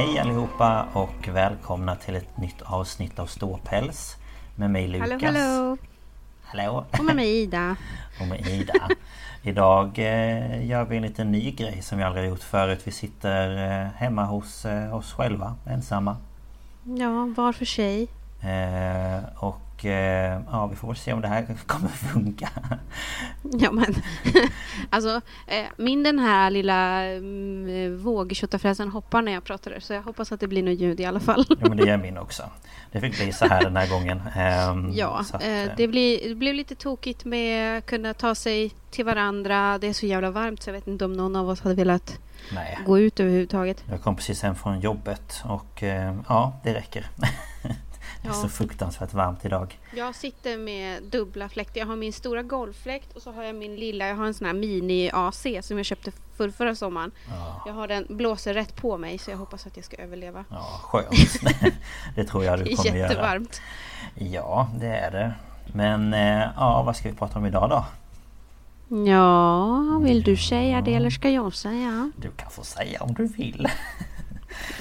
Hej allihopa och välkomna till ett nytt avsnitt av Ståpäls Med mig Lukas Hallå hallå! Hallå! Och med mig Ida. och med Ida Idag eh, gör vi en liten ny grej som vi aldrig gjort förut Vi sitter eh, hemma hos eh, oss själva, ensamma Ja, var för sig. eh, Och eh, ja, vi får se om det här kommer funka Ja men Alltså eh, min den här lilla mm, vågköttafräsen hoppar när jag pratar så jag hoppas att det blir något ljud i alla fall. Jo men det gör min också Det fick bli så här den här gången Ehm, Ja, så att, eh, eh, det, blir, det blev lite tokigt med att kunna ta sig till varandra. Det är så jävla varmt så jag vet inte om någon av oss hade velat Nej gå ut överhuvudtaget. Jag kom precis hem från jobbet och eh, ja, det räcker. Det är Ja. så fruktansvärt varmt idag. Jag sitter med dubbla fläktar. Jag har min stora golffläkt och så har jag min lilla, jag har en sån här mini-AC som jag köpte för förra sommaren. Ja, Jag har den, blåser rätt på mig så jag hoppas att jag ska överleva. ja skönt. det tror jag du kommer göra. jättevarmt. Ja, det är det. Men eh, ja, vad ska vi prata om idag då? Ja, vill du säga det eller ska jag säga? Du kan få säga om du vill.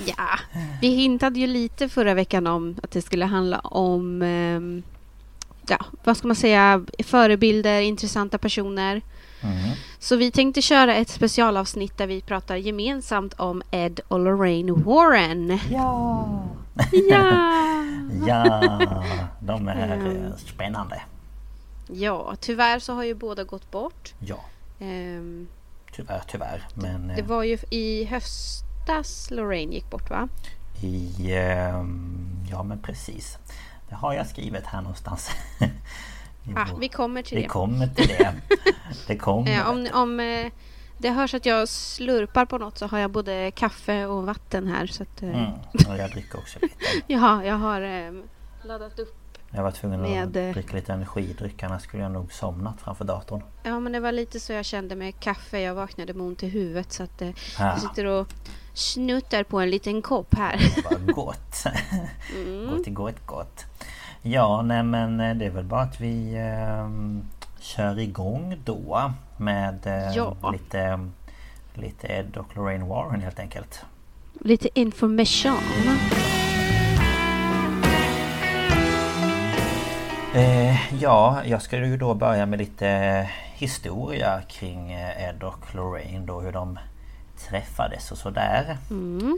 Ja, vi hintade ju lite förra veckan om att det skulle handla om ehm, Ja, vad ska man säga? Förebilder, intressanta personer. Mm. Så vi tänkte köra ett specialavsnitt där vi pratar gemensamt om Ed och Lorraine Warren. Ja! Ja! ja, de är eh, spännande. Ja, tyvärr så har ju båda gått bort. Ja, Ehm, tyvärr, tyvärr. Men det eh, var ju i höstas Lorraine gick bort va? i... ehm, ja, men precis. Det har jag skrivit här någonstans. Ah, vi kommer till Vi det. kommer till det. Det kommer. Eh, om om eh, det hörs att jag slurpar på något så har jag både kaffe och vatten här. Så att, eh, Mm, och jag dricker också lite. ja, jag har eh, laddat upp. Jag var tvungen att eh, dricka lite energidryck annars skulle jag nog somnat framför datorn. Ja, men det var lite så jag kände med kaffe. Jag vaknade med ont i huvudet så att eh, Ah, jag sitter och snuttar på en liten kopp här. vad gott! Mm. Gott, gott, gott. Ja, nej men eh, det är väl bara att vi ehm, kör igång då med eh, Ja. lite, lite Ed och Lorraine Warren helt enkelt. Lite information. Eh, ja, jag ska ju då börja med lite historia kring eh, Ed och Lorraine då hur de träffades och sådär. Mm.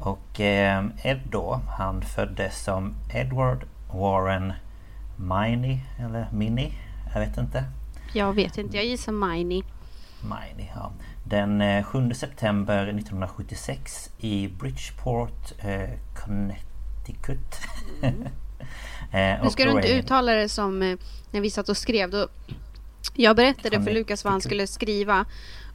Och eh, Ed då, han föddes som Edward Warren Miney eller Minnie, jag vet inte. Jag vet inte, jag gissar Miney. Miney, ja. Den eh, 7 september 1976 i Bridgeport, eh, Connecticut. eh, Nu ska du inte uttala det som eh, när vi satt och skrev. Då Jag berättade för Lukas vad han skulle skriva.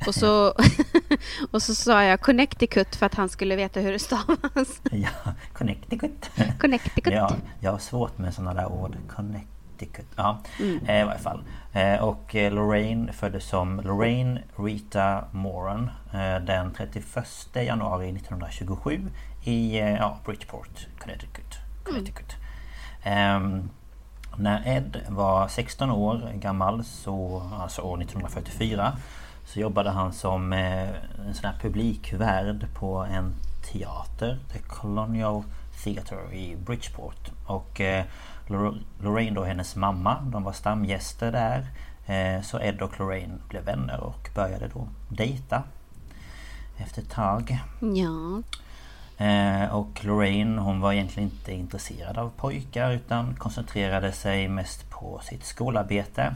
Och så, och så sa jag Connecticut för att han skulle veta hur det stavas. Ja, Connecticut. Connecticut. Ja, jag har svårt med sådana där ord. Connecticut. Ja, eh, i varje fall. Eh, och eh, Lorraine föddes som Lorraine Rita Moran eh, den 31 januari 1927 i eh, ja, Bridgeport, Connecticut. Connecticut. Ehm, när Ed var 16 år gammal, så, alltså år 1944, så jobbade han som eh, en sån här publikvärd på en teater, The Colonial Theatre i Bridgeport. Och eh, Lor- Lorraine då, hennes mamma, de var stamgäster där. Eh, så Ed och Lorraine blev vänner och började då dejta. Efter ett tag. Ja. Och Lorraine hon var egentligen inte intresserad av pojkar utan koncentrerade sig mest på sitt skolarbete.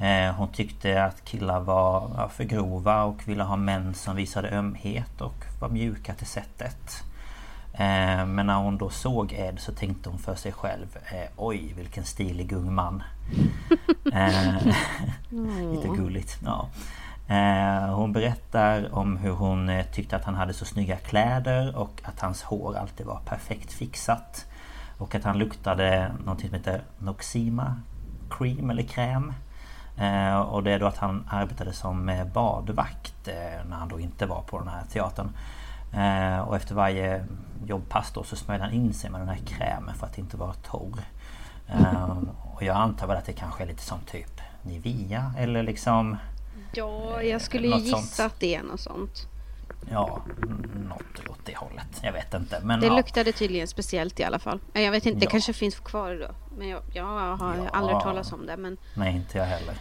Eh, hon tyckte att killar var för grova och ville ha män som visade ömhet och var mjuka till sättet. Eh, men när hon då såg Ed så tänkte hon för sig själv eh, Oj vilken stilig ung man. Lite gulligt. Ja. Hon berättar om hur hon tyckte att han hade så snygga kläder och att hans hår alltid var perfekt fixat. Och att han luktade någonting som heter Noxima Cream eller kräm. Eh, och det är då att han arbetade som eh, badvakt eh, när han då inte var på den här teatern. Och efter varje jobbpass då så smörjde han in sig med den här krämen för att inte vara torr. Och jag antar väl att det kanske är lite som typ Nivea eller liksom Ja, jag skulle ju gissa sånt. att det är något sånt. Ja, något åt det hållet. Jag vet inte. Men Det ja, luktade tydligen speciellt i alla fall. Eh, Jag vet inte, det Ja. kanske finns kvar då. Men jag, jag har Ja. aldrig hört talas om det. Men Nej, inte jag heller.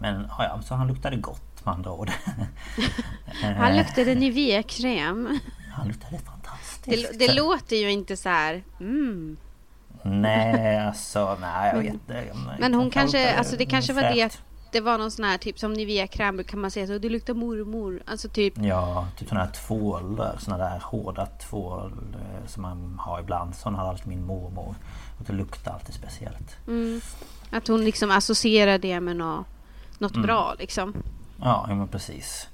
Men ja, så han luktade gott med andra ord. Eh, han luktade Nivea-kräm. Han luktade fantastiskt. Det, det låter ju inte så här... Mm. Nej, alltså nej jag vet inte. Men hon kanske, alltså det kanske var det att det var någon sån här typ som Nivea-kräm kan man säga så det luktar mormor. Alltså typ Ja, typ sådana här tvålar. Sådana där hårda tvål eh, som man har ibland. Sådana hade alltid min mormor. Och det luktar alltid speciellt. att hon liksom associerar det med något, något Mm. bra liksom. Ja, men precis.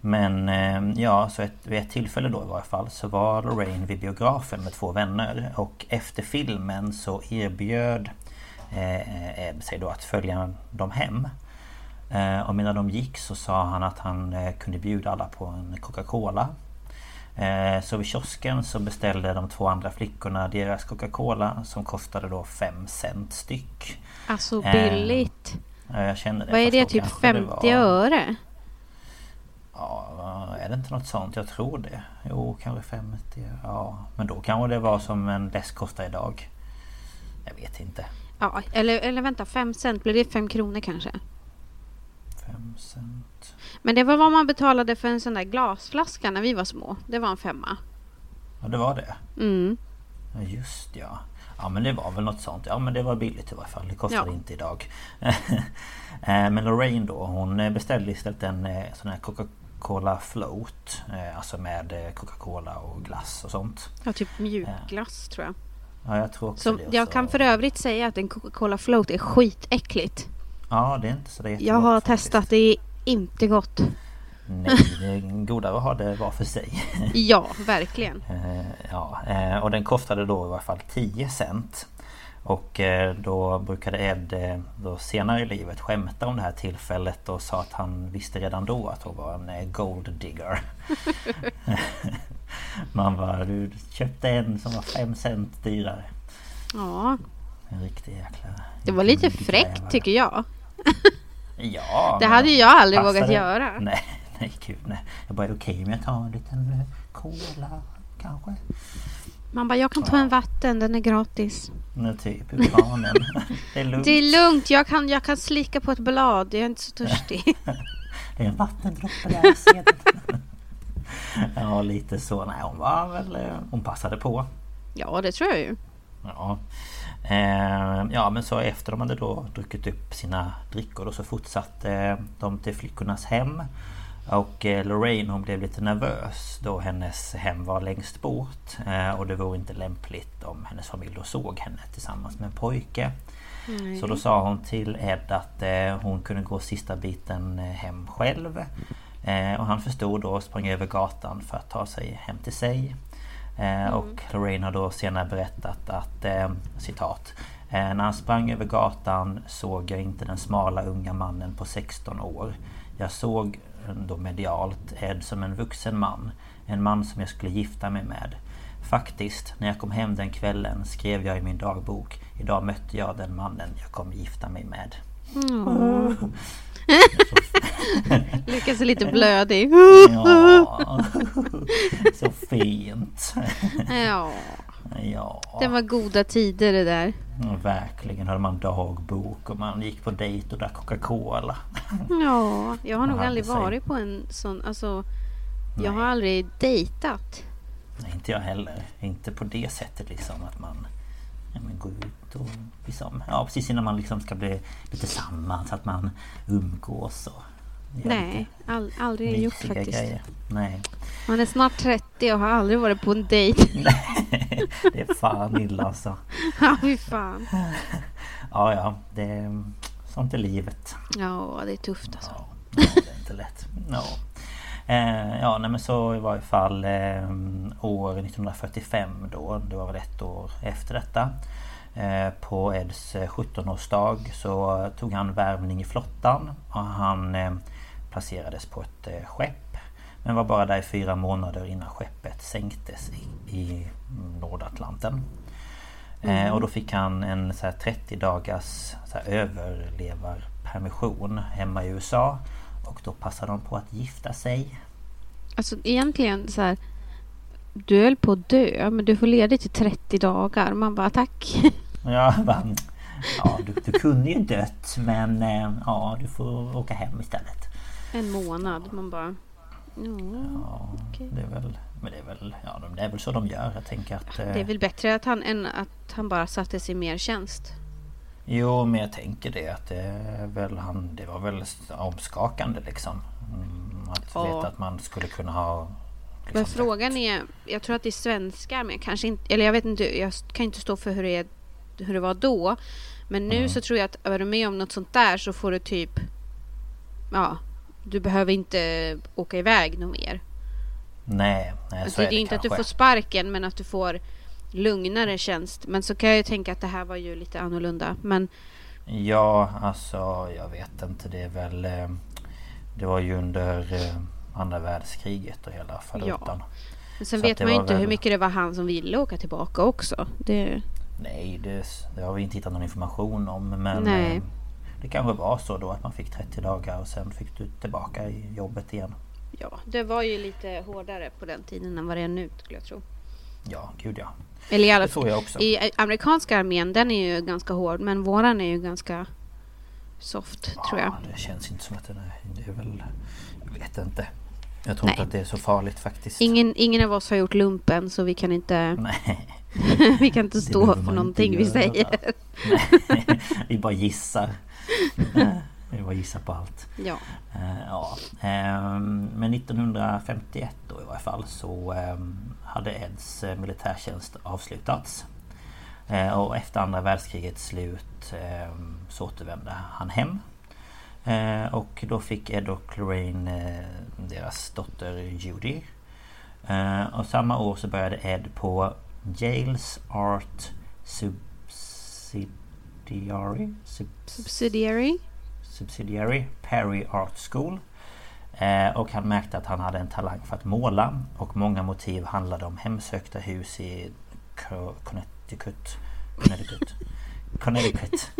Men eh, ja, så ett, vid ett tillfälle då i varje fall så var Lorraine vid biografen med två vänner och efter filmen så erbjöd eh, Ed sig då att följa dem hem. Eh, och medan de gick så sa han att han eh, kunde bjuda alla på en Coca-Cola. Eh, så vid kiosken så beställde de två andra flickorna deras Coca-Cola som kostade då 5 cent styck. Alltså billigt. Ja, jag kände det. Vad är det? Typ kanske det 50 var- öre? Ja, är det inte något sånt? Jag tror det. Jo, kanske 50. Ja, men då kanske det var som en läsk kostar idag. Jag vet inte. Ja, eller, eller vänta, 5 cent. Blir det 5 kronor kanske? 5 cent. Men det var vad man betalade för en sån där glasflaska när vi var små. Det var en femma. Ja, det var det. Mm. Ja, just ja. Ja, men det var väl något sånt. Ja, men det var billigt i varje fall. Det kostade Ja. inte idag. Eh, men Lorraine då, hon beställde istället en eh, sån här Coca-Cola float. eh, Alltså med Coca-Cola och glass och sånt. Ja, typ mjukglass tror jag. Ja, jag tror också Så det. Jag kan för övrigt säga att en Coca-Cola float är skitäckligt. Ja, det är inte så det Jag har faktiskt. testat, det är inte gott. Nej, det är godare att ha det var för sig. Ja, verkligen. Eh, ja, eh, och den kostade då i alla fall 10 cent. Och eh, då brukade Ed då senare i livet skämta om det här tillfället och sa att han visste redan då att hon var en gold digger. Man bara, du köpte en som var 5 cent dyrare. Ja, En riktig jäkla... det var lite fräckt tycker jag. Ja, Det hade jag aldrig passade- vågat göra. Nej, nej gud nej. Jag bara, okej om jag tar en liten eh, cola kanske? Man bara, jag kan ta en vatten, den är gratis. Nej, typ ur kranen. det är lugnt. Det är lugnt, jag kan, jag kan slicka på ett blad, jag är inte så törstig. Det är en vattendroppe där ja, lite så. Nej, hon var väl... eh, Hon passade på. Ja, det tror jag ju. Ja. Eh, ja, men så efter de hade då druckit upp sina drickor då så fortsatte eh, de till flickornas hem. Och eh, Lorraine hon blev lite nervös då hennes hem var längst bort. Eh, och det vore inte lämpligt om hennes familj då såg henne tillsammans med en pojke. Mm. Så då sa hon till Ed att eh, hon kunde gå sista biten hem själv. Eh, och han förstod då och sprang över gatan för att ta sig hem till sig. Eh, mm. Och Lorraine har då senare berättat att eh, citat När han sprang över gatan såg jag inte den smala unga mannen på 16 år. Jag såg då medialt Ed som en vuxen man. En man som jag skulle gifta mig med. Faktiskt, när jag kom hem den kvällen skrev jag i min dagbok Idag mötte jag den mannen jag kommer gifta mig med. Mm. Lukas är lite blödig. ja, så fint. ja. ja. Det var goda tider det där. Verkligen. Hade man dagbok och man gick på dejt och drack Coca-Cola. ja, jag har nog aldrig varit på en sån... Alltså, jag har aldrig dejtat. Nej, inte jag heller. Inte på det sättet liksom att man ja, men går ut och liksom, ja precis innan man liksom ska bli lite samman så att man umgås och Nej, all, aldrig gjort faktiskt. Grejer. Nej. Man är snart 30 och har aldrig varit på en dejt. Nej, det är fan illa alltså. Ja, fy fan. Ja, ja, det är sånt är livet. Ja, det är tufft alltså. Ja, det är inte lätt. Ja. Eh, ja, nej, men så i varje fall eh, år 1945 då, det var väl ett år efter detta. Eh, på Eds 17-årsdag eh, så tog han värvning i flottan och han eh, placerades på ett eh, skepp. Men var bara där i fyra månader innan skeppet sänktes i, i Nordatlanten. Mm. och då fick han en så 30 dagars så här, överlevarpermission hemma i USA. Och då passade de på att gifta sig. Alltså egentligen så här. Du höll på att dö men du får ledigt i 30 dagar. Man bara tack. Ja, bara, ja du, du kunde ju dött men eh, ja du får åka hem istället. En månad. Man bara... ja, okay. det är väl... Men det är väl, ja, det är väl så de gör. Jag tänker att... Det är väl bättre att han, än att han bara sattes i mer tjänst. Jo, men jag tänker det att det är väl han... Det var väl omskakande liksom. Mm, att ja. veta att man skulle kunna ha... Liksom men frågan är... Jag tror att det är svenskar men kanske inte... Eller jag vet inte. Jag kan inte stå för hur det, är, hur det var då. Men nu mm. så tror jag att är du med om något sånt där så får du typ... Ja, du behöver inte åka iväg något mer. Nej, nej så alltså, är det, det inte kanske. att du får sparken men att du får lugnare tjänst. Men så kan jag ju tänka att det här var ju lite annorlunda. Men... Ja, alltså jag vet inte. Det är väl... Eh, det var ju under eh, andra världskriget och hela falutan. Ja. Men sen så vet man ju inte väl... hur mycket det var han som ville åka tillbaka också. Det... Nej, det, det har vi inte hittat någon information om. Men Nej. Eh, det kanske var så då att man fick 30 dagar och sen fick du tillbaka i jobbet igen. Ja, det var ju lite hårdare på den tiden än vad det är nu skulle jag tro. Ja, gud ja. Eller i alla fall, I amerikanska armén, den är ju ganska hård. Men våran är ju ganska soft, ja, tror jag. det känns inte som att den är... Det är väl... Jag vet inte. Jag tror Nej. inte att det är så farligt faktiskt. Ingen, ingen av oss har gjort lumpen så vi kan inte... Nej. vi kan inte stå för någonting vi säger. Nej, vi bara gissar. Vi bara gissar på allt. Ja. Uh, ja. Uh, men 1951 då i varje fall så uh, hade Eds eh, militärtjänst avslutats. och efter andra världskrigets slut så återvände han hem. och då fick Ed och Lorraine deras dotter Judy. och samma år så började Ed på Yales Art Subsidiary Subsidiary Subsidiary Perry Art School. Eh, och han märkte att han hade en talang för att måla och många motiv handlade om hemsökta hus i Connecticut. Connecticut. Connecticut.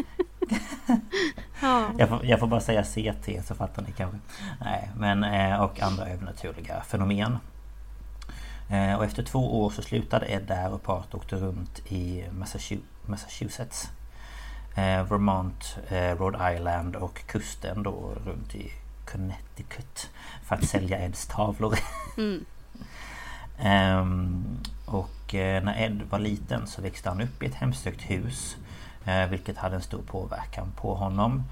jag, får, jag, får, bara säga CT så fattar ni kanske. Nej, men, eh, och andra övernaturliga fenomen. Eh, och efter två år så slutade Ed där och paret åkte runt i Massachusetts. Eh, Vermont, eh, Rhode Island och kusten då runt i Connecticut. För att sälja Eds tavlor. Mm. um, och eh, när Ed var liten så växte han upp i ett hemsökt hus. Eh, vilket hade en stor påverkan på honom.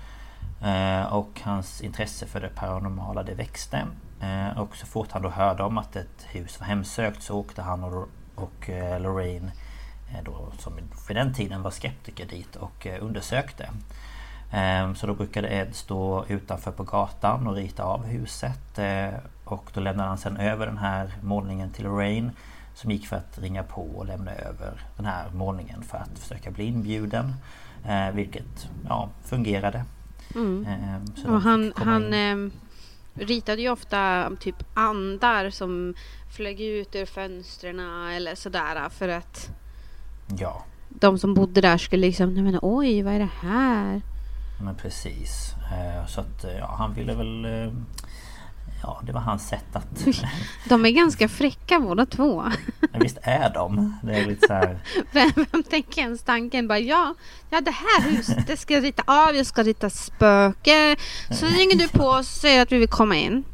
Eh, och hans intresse för det paranormala det växte. Eh, och så fort han då hörde om att ett hus var hemsökt så åkte han och, och Lorraine då, som för den tiden var skeptiker dit och eh, undersökte. Ehm, så då brukade Ed stå utanför på gatan och rita av huset och då lämnade han sen över den här målningen till Lorraine som gick för att ringa på och lämna över den här målningen för att försöka bli inbjuden. Vilket ja, fungerade. Mm. Ehm, och han, han eh, ritade ju ofta typ andar som flög ut ur fönstren eller sådär för att Ja. De som bodde där skulle liksom, nej men oj vad är det här? Men precis. Eh, så att ja, han ville väl eh, Ja, det var hans sätt att... De är ganska fräcka båda två. Ja, visst är de. Det är lite så här... Vem, vem tänker ens tanken bara ja, ja det här huset det ska jag rita av, jag ska rita spöke. Så ringer du på och säger att du vill komma in.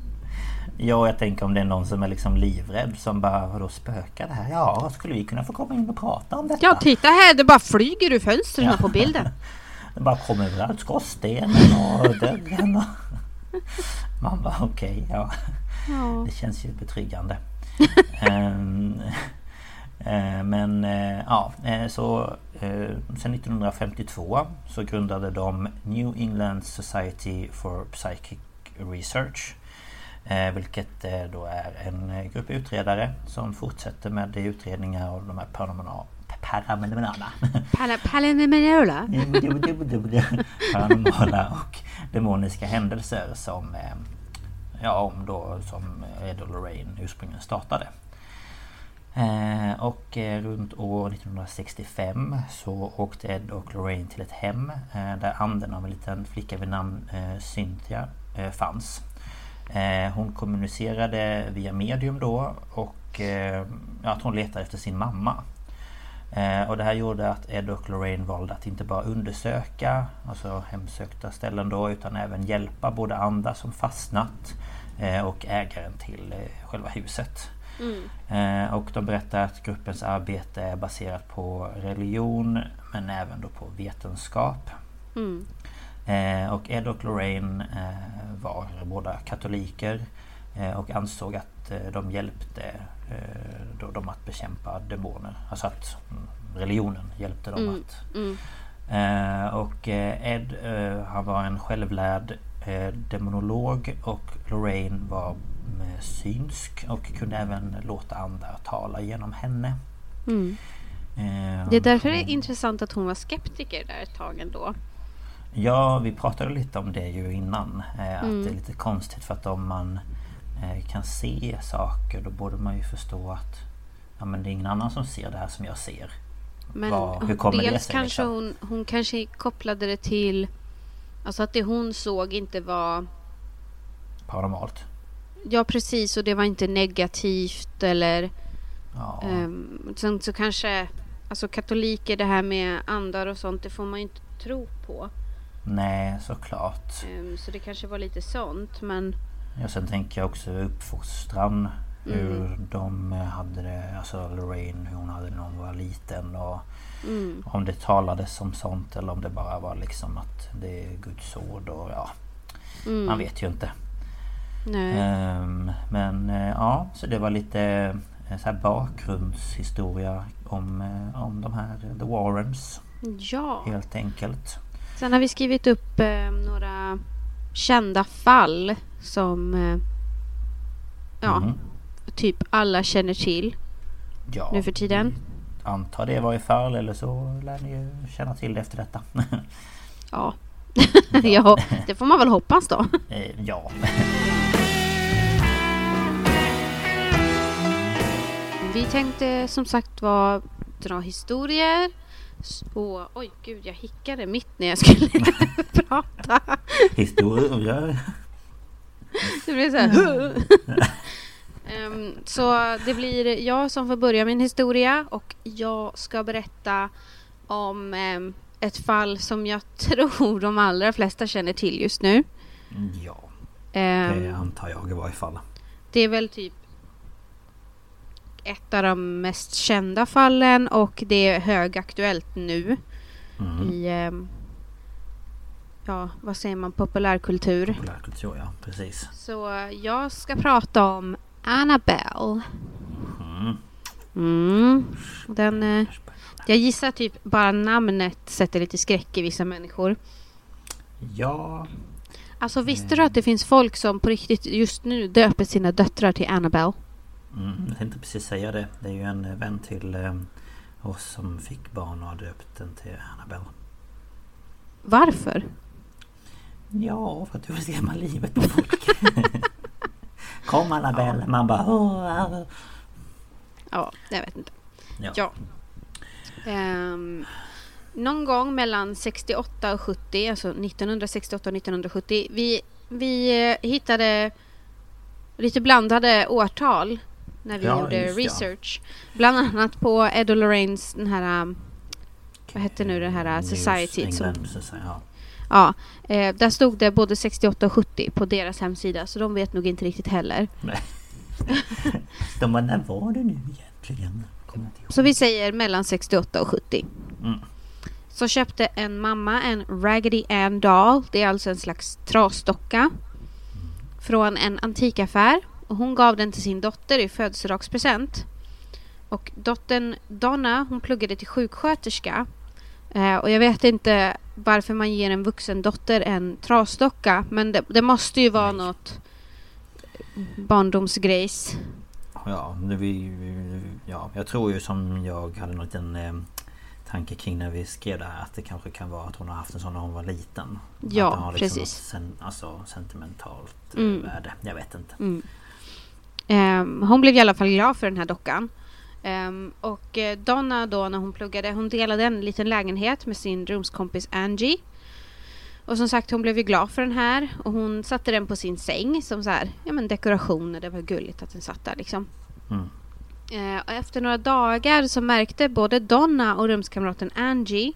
Ja, jag tänker om det är någon som är liksom livrädd som bara, vadå spökar det här? Ja, skulle vi kunna få komma in och prata om detta? Ja, titta här, det bara flyger ur fönstren ja. på bilden. det bara kommer överallt, skorstenen och dörren och... Man bara okej, okay, ja. ja. Det känns ju betryggande. um, men uh, ja, uh, så sen 1952 så grundade de New England Society for Psychic Research. Vilket då är en grupp utredare som fortsätter med utredningar av de här paranormala Paranormala Paranormala och demoniska händelser som Ja, om då som Ed och Lorraine ursprungligen startade. Eh, och eh, runt år 1965 så åkte Ed och Lorraine till ett hem eh, där anden av en liten flicka vid namn Cynthia fanns. Hon kommunicerade via medium då och att hon letade efter sin mamma. Och det här gjorde att Ed och Lorraine valde att inte bara undersöka Alltså hemsökta ställen då utan även hjälpa både andra som fastnat Eh, och ägaren till eh, själva huset. Mm. Eh, och de berättar att gruppens arbete är baserat på religion men även då på vetenskap. Mm. Och Ed och Lorraine var båda katoliker och ansåg att de hjälpte dem att bekämpa demoner. Alltså att mm, religionen hjälpte dem mm. att... Mm. Och Ed han var en självlärd eh, demonolog och Lorraine var synsk och kunde även låta andra tala genom henne. Mm. Eh, det är därför det är intressant att hon var skeptiker där ett tag ändå. Ja, vi pratade lite om det ju innan. Eh, att mm. det är lite konstigt för att om man eh, kan se saker då borde man ju förstå att ja, men det är ingen annan som ser det här som jag ser. Men Var, hur kommer dels det sig, kanske liksom? hon, hon kanske kopplade det till Alltså att det hon såg inte var... Paranormalt? Ja precis och det var inte negativt eller... Ja. Um, sen så kanske... Alltså katoliker det här med andar och sånt det får man ju inte tro på. Nej såklart. Um, så det kanske var lite sånt men... Ja sen tänker jag också uppfostran. Hur mm. de hade det, alltså Lorraine hur hon hade det när hon var liten och Mm. Om det talades som sånt eller om det bara var liksom att det är Guds ord och ja. Mm. Man vet ju inte. Um, men uh, ja, så det var lite uh, så här bakgrundshistoria om, uh, om de här The Warrens. Ja. Helt enkelt. Sen har vi skrivit upp några kända fall som ja, mm. typ alla känner till ja. nu för tiden antar det i varje fall eller så lär ni ju känna till det efter detta. ja. ja, det får man väl hoppas då. Eh, ja. Vi tänkte som sagt var dra historier. Så, oj gud, jag hickade mitt när jag skulle prata. Historier. Det blev så här. Um, så det blir jag som får börja min historia och jag ska berätta om um, ett fall som jag tror de allra flesta känner till just nu. Ja, um, det antar jag i varje fall. Det är väl typ ett av de mest kända fallen och det är högaktuellt nu. Mm. I ja, vad säger man, populärkultur. Populärkultur, ja, precis. Så jag ska prata om Annabelle. Mm. Mm. Den, eh, jag gissar typ bara namnet sätter lite skräck i vissa människor. Ja, Alltså visste du att det finns folk som på riktigt just nu döper sina döttrar till Annabelle? Mm, jag tänkte precis säga det. Det är ju en vän till eh, oss som fick barn och har döpt den till Annabelle. Varför? Ja, för att du vill skrämma livet på folk. Kom Annabelle! Man bara åh, åh. Ja, jag vet inte. Ja. Ja. Ehm, någon gång mellan 68 och 70, alltså 1968 och 1970. Vi, vi eh, hittade lite blandade årtal när vi Ja, gjorde just ja. research. Bland annat på Ed och Lorraines den här... um, Vad hette nu det här uh, News Society? England, ja. ja, eh, där stod det både 68 och 70 på deras hemsida. Så de vet nog inte riktigt heller. De bara, när var det nu egentligen? Så vi säger mellan 68 och 70. Mm. Så köpte en mamma en Raggedy Ann doll. Det är alltså en slags trasdocka. Från en antikaffär. Och hon gav den till sin dotter i födelsedagspresent. Och dottern Donna, hon pluggade till sjuksköterska. Eh, och jag vet inte varför man ger en vuxen dotter en trasdocka. Men det, det måste ju vara Nej. något barndomsgrejs. Ja, det vi, ja, jag tror ju som jag hade en eh, tanke kring när vi skrev det här att det kanske kan vara att hon har haft en sån när hon var liten. Ja, att det har liksom precis. Sen, alltså sentimentalt eh, Mm. värde. Jag vet inte. Mm. Ehm, hon blev i alla fall glad för den här dockan. Ehm, och eh, Donna då när hon pluggade, hon delade en liten lägenhet med sin rumskompis Angie. Och som sagt hon blev ju glad för den här och hon satte den på sin säng som så här, ja men dekorationer, det var gulligt att den satt där liksom. Mm. Eh, och efter några dagar så märkte både Donna och rumskamraten Angie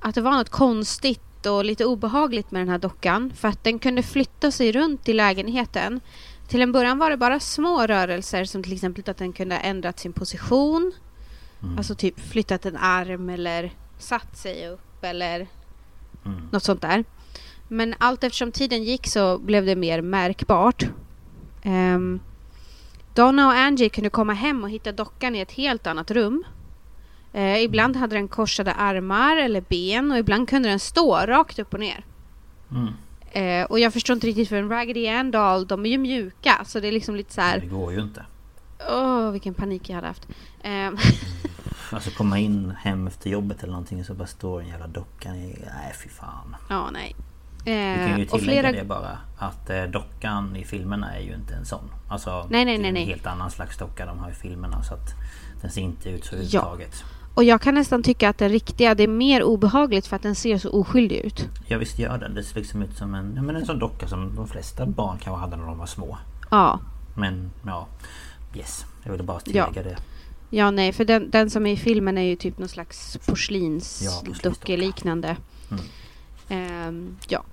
att det var något konstigt och lite obehagligt med den här dockan för att den kunde flytta sig runt i lägenheten. Till en början var det bara små rörelser som till exempel att den kunde ha ändrat sin position. Mm. Alltså typ flyttat en arm eller satt sig upp eller Mm. något sånt där. Men allt eftersom tiden gick så blev det mer märkbart. Ehm, Donna och Angie kunde komma hem och hitta dockan i ett helt annat rum. Eh, ibland hade den korsade armar eller ben och ibland kunde den stå rakt upp och ner. Mm. Eh, och jag förstår inte riktigt för en Raggedy Ann doll, de är ju mjuka så det är liksom lite så Det här. går ju inte. Åh, vilken panik jag hade haft. Ehm, Alltså komma in hem efter jobbet eller någonting så bara står en jävla docka i... Nej fy fan. ja, nej. Vi kan ju Eh, tillägga flera... det bara att eh, dockan i filmerna är ju inte en sån. Alltså Nej, nej, det är nej, en helt annan slags docka de har i filmerna så att den ser inte ut så överhuvudtaget. Och jag kan nästan tycka att den riktiga, det är mer obehagligt för att den ser så oskyldig ut. Ja visst gör den. Det ser liksom ut som en, ja, men en sån docka som de flesta barn kanske hade när de var små. Ja. Men ja, yes. Jag ville bara tillägga det. Ja, nej, för den, den som är i filmen är ju typ någon slags Ja, porslinsdocka porslinsdocka. liknande. Mm. Ehm, ja.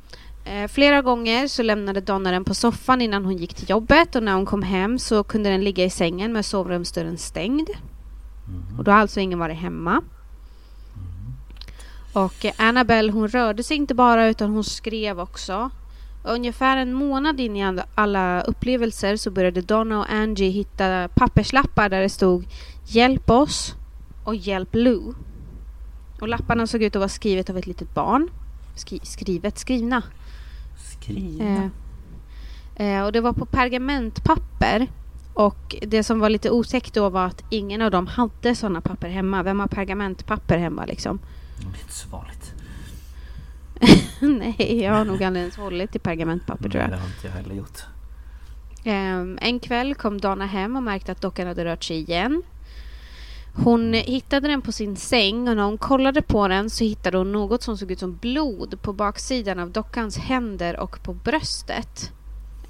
Eh, flera gånger så lämnade Donna den på soffan innan hon gick till jobbet och när hon kom hem så kunde den ligga i sängen med sovrumsdörren stängd. Mm. Och då har alltså ingen varit hemma. Och eh, Annabelle hon rörde sig inte bara utan hon skrev också. Ungefär en månad in i alla- alla upplevelser så började Donna och Angie hitta papperslappar där det stod Hjälp oss och Hjälp Lou. Och lapparna såg ut att vara skrivet av ett litet barn. Skri skrivet, skrivna. Skrivna. Eh, eh, och det var på pergamentpapper. Och det som var lite otäckt då var att ingen av dem hade sådana papper hemma. Vem har pergamentpapper hemma liksom? Det är inte så vanligt. Nej, jag har nog aldrig ens hållit i pergamentpapper tror jag. Nej, det har inte jag heller gjort. Ehm, en kväll kom Donna hem och märkte att dockan hade rört sig igen. Hon hittade den på sin säng och när hon kollade på den så hittade hon något som såg ut som blod på baksidan av dockans händer och på bröstet.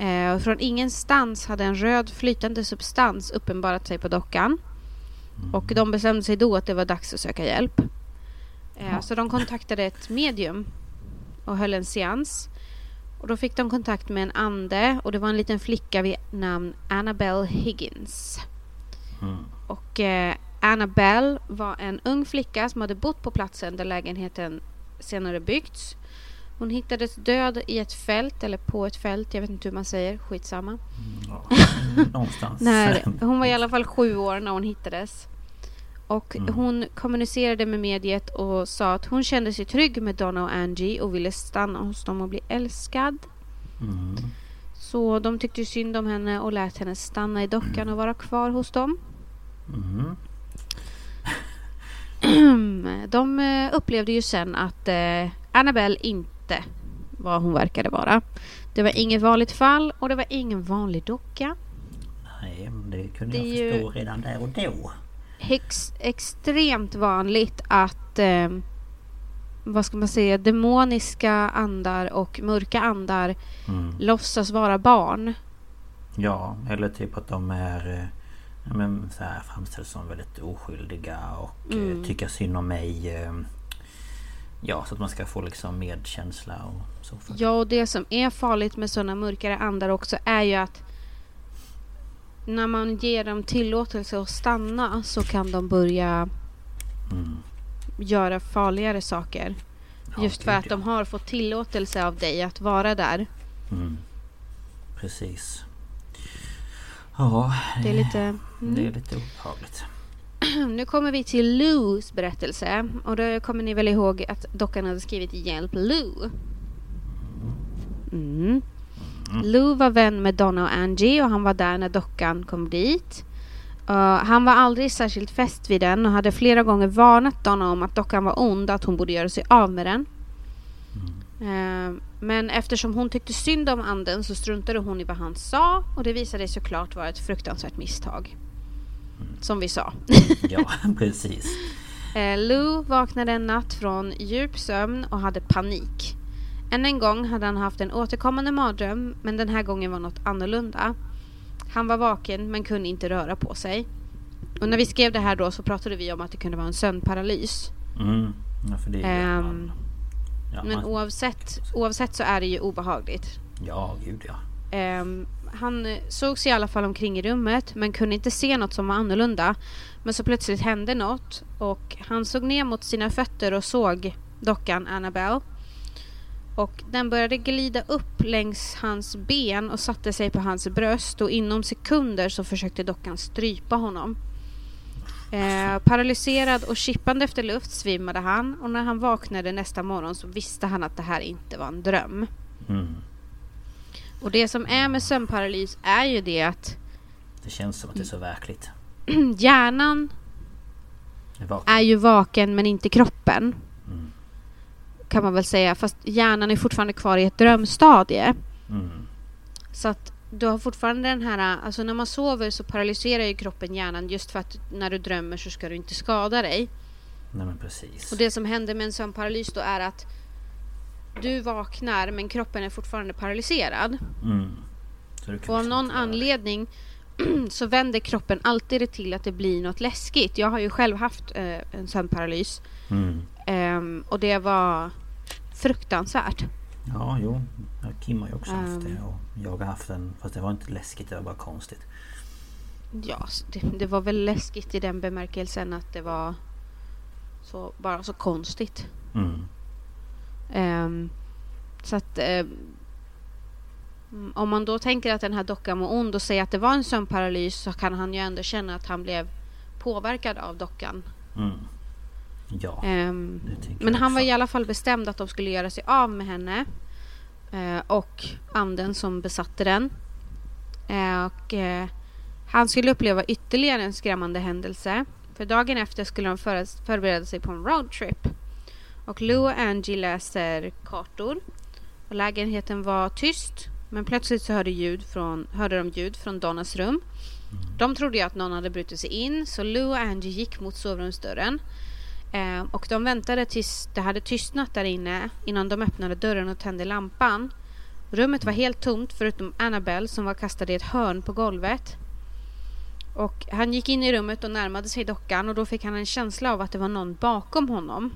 Eh, och från ingenstans hade en röd flytande substans uppenbarat sig på dockan. Och de bestämde sig då att det var dags att söka hjälp. Eh, Så de kontaktade ett medium och höll en seans. Och då fick de kontakt med en ande och det var en liten flicka vid namn Annabelle Higgins. Mm. Och eh, Annabelle var en ung flicka som hade bott på platsen där lägenheten senare byggts. Hon hittades död i ett fält, eller på ett fält, jag vet inte hur man säger, skitsamma. Ja, någonstans. När, hon var i alla fall sju år när hon hittades. Och hon kommunicerade med mediet och sa att hon kände sig trygg med Donna och Angie och ville stanna hos dem och bli älskad. Mm. Så de tyckte synd om henne och lät henne stanna i dockan och vara kvar hos dem. Mm. De eh, upplevde ju sen att eh, Annabelle inte var hon verkade vara. Det var inget vanligt fall och det var ingen vanlig docka. Nej, men det kunde Det jag förstå redan där och då. Hex, extremt vanligt att eh, vad ska man säga, demoniska andar och mörka andar Mm. låtsas vara barn. Ja, eller typ att de är eh, ja, men, så här, framställs som väldigt oskyldiga och Mm. eh, tycka synd om mig. Eh, ja, så att man ska få liksom medkänsla och så. För. Ja, och det som är farligt med sådana mörkare andar också är ju att när man ger dem tillåtelse att stanna så kan de börja Mm. göra farligare saker. Ja, Just för att de har fått tillåtelse av dig att vara där. Mm. Precis. Ja, Det är lite... Mm. det är lite obehagligt. Nu kommer vi till Lous berättelse. Och då kommer ni väl ihåg att dockan hade skrivit Hjälp Lou. Mm. Lou var vän med Donna och Angie och han var där när dockan kom dit. Uh, han var aldrig särskilt fäst vid den och hade flera gånger varnat Donna om att dockan var ond och att hon borde göra sig av med den. Uh, men eftersom hon tyckte synd om anden så struntade hon i vad han sa och det visade sig såklart vara ett fruktansvärt misstag. Som vi sa. Ja, precis. Eh, Lou vaknade en natt från djup sömn och hade panik. Än en gång hade han haft en återkommande mardröm men den här gången var något annorlunda. Han var vaken men kunde inte röra på sig. Och när vi skrev det här då så pratade vi om att det kunde vara en sömnparalys. Mm. Ja, för det är att Ehm, man, ja, Men man, oavsett, oavsett så är det ju obehagligt. ja, gud ja. Ehm, han eh, såg sig i alla fall omkring i rummet men kunde inte se något som var annorlunda. Men så plötsligt hände något och han såg ner mot sina fötter och såg dockan Annabelle. Och den började glida upp längs hans ben och satte sig på hans bröst och inom sekunder så försökte dockan strypa honom. Eh, paralyserad och kippande efter luft svimmade han och när han vaknade nästa morgon så visste han att det här inte var en dröm. Mm. Och det som är med sömnparalys är ju det att Det känns som att det är så verkligt. hjärnan är är ju vaken men inte kroppen. Mm. Kan man väl säga. Fast hjärnan är fortfarande kvar i ett drömstadie. Mm. Så att du har fortfarande den här... Alltså när man sover så paralyserar ju kroppen hjärnan just för att när du drömmer så ska du inte skada dig. Nej men precis. Och det som händer med en sömnparalys då är att du vaknar men kroppen är fortfarande paralyserad. Mm. Och av liksom någon anledning så vänder kroppen alltid det till att det blir något läskigt. Jag har ju själv haft eh, en sömnparalys. Mm. Ehm, och det var fruktansvärt. Ja, jo. Kim har ju också haft Ehm. det och jag har haft den. Fast det var inte läskigt, det var bara konstigt. Ja, det, det var väl läskigt i den bemärkelsen att det var så, bara så konstigt. Mm. Ehm, så att mm, om man då tänker att den här dockan var ond och säger att det var en sömnparalys så kan han ju ändå känna att han blev påverkad av dockan. Mm. Ja, tänker Men han var i alla fall bestämd att de skulle göra sig av med henne. Eh, och anden som besatte den. Eh, och eh, han skulle uppleva ytterligare en skrämmande händelse. För dagen efter skulle de föra- förbereda sig på en roadtrip. Och Lou och Angie läser kartor. Och lägenheten var tyst. Men plötsligt så hörde, ljud från, hörde de ljud från Donnas rum. De trodde ju att någon hade brutit sig in. Så Lou och Angie gick mot sovrumsdörren. Eh, och de väntade tills det hade tystnat där inne innan de öppnade dörren och tände lampan. Rummet var helt tomt förutom Annabelle som var kastad i ett hörn på golvet. Och han gick in i rummet och närmade sig dockan och då fick han en känsla av att det var någon bakom honom.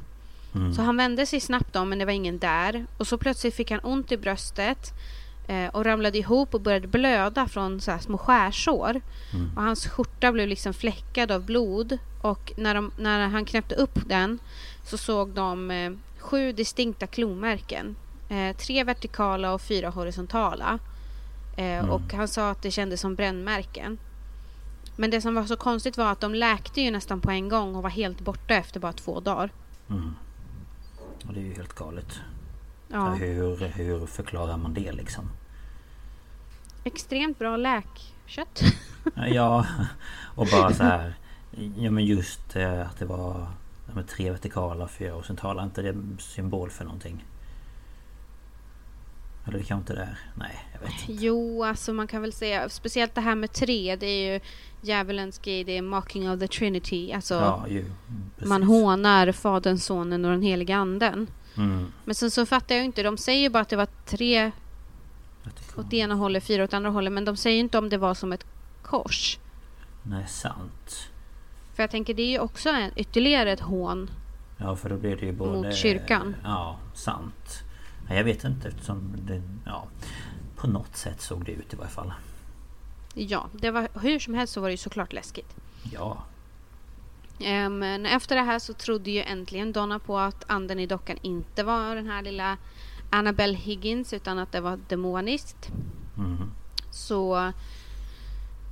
Mm. Så han vände sig snabbt om men det var ingen där. Och så plötsligt fick han ont i bröstet eh, och ramlade ihop och började blöda från så små skärsår. Och hans skjorta blev liksom fläckad av blod. Och när, de, när han knäppte upp den så såg de eh, sju distinkta klomärken. Eh, tre vertikala och fyra horisontala. Eh, Och han sa att det kändes som brännmärken. Men det som var så konstigt var att de läkte ju nästan på en gång och var helt borta efter bara två dagar. Mm. Och det är ju helt galet. Ja. Hur, hur förklarar man det liksom? Extremt bra läkkött. Ja, och bara så här. Ja men just eh, att det var tre vertikala och fyra horisontala. Är inte det symbol för någonting? Eller det kanske inte det är? Nej, jag vet inte. Jo, alltså man kan väl säga speciellt det här med tre. Det är ju djävulens grej, det är mocking of the trinity. Alltså Ja, ju. mm, man hånar Fadern, Sonen och den heliga Anden. Mm. Men sen så fattar jag inte, de säger ju bara att det var tre åt det ena hållet, fyra åt andra hållet. Men de säger ju inte om det var som ett kors. Nej, sant. För jag tänker det är ju också en, ytterligare ett hån. Ja, för då blir det ju både... Mot kyrkan. Ja, sant. Nej, jag vet inte eftersom det... Ja, på något sätt såg det ut i varje fall. Ja, det var, hur som helst så var det ju såklart läskigt. Ja. Men efter det här så trodde ju äntligen Donna på att anden i dockan inte var den här lilla Annabelle Higgins utan att det var demoniskt. Mhm. Så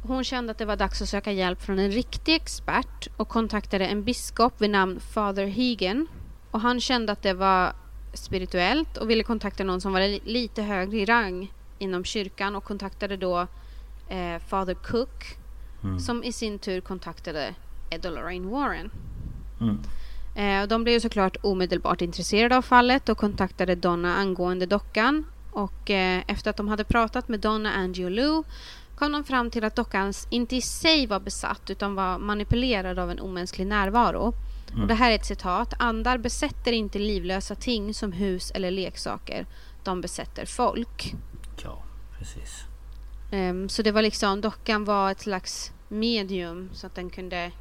hon kände att det var dags att söka hjälp från en riktig expert och kontaktade en biskop vid namn Father Higen. Och han kände att det var spirituellt och ville kontakta någon som var li- lite högre i rang inom kyrkan och kontaktade då eh, Father Cook Mm. som i sin tur kontaktade Ed och Lorraine Warren. Mm. Eh, och de blev såklart omedelbart intresserade av fallet och kontaktade Donna angående dockan. Och eh, efter att de hade pratat med Donna, Angie och Lou kom de fram till att dockan inte i sig var besatt utan var manipulerad av en omänsklig närvaro. Och det här är ett citat. Andar besätter inte livlösa ting som hus eller leksaker. De besätter folk. Ja, precis. Ehm, så det var liksom, dockan var ett slags medium så att den kunde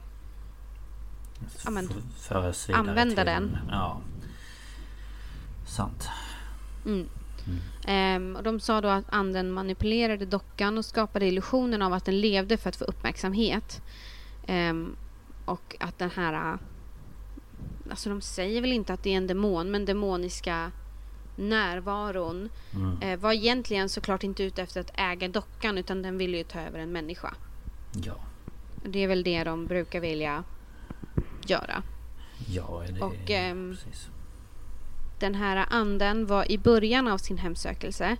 Ja, men, F- föras vidare använda den. Ja. Sant. Ehm, och de sa då att anden manipulerade dockan och skapade illusionen av att den levde för att få uppmärksamhet. Ehm, och att den här... Alltså de säger väl inte att det är en demon, men demoniska närvaron Mm. eh, var egentligen såklart inte ute efter att äga dockan utan den ville ju ta över en människa. Ja. Det är väl det de brukar vilja göra. Ja, det Och, ehm, precis. Den här anden var i början av sin hemsökelse.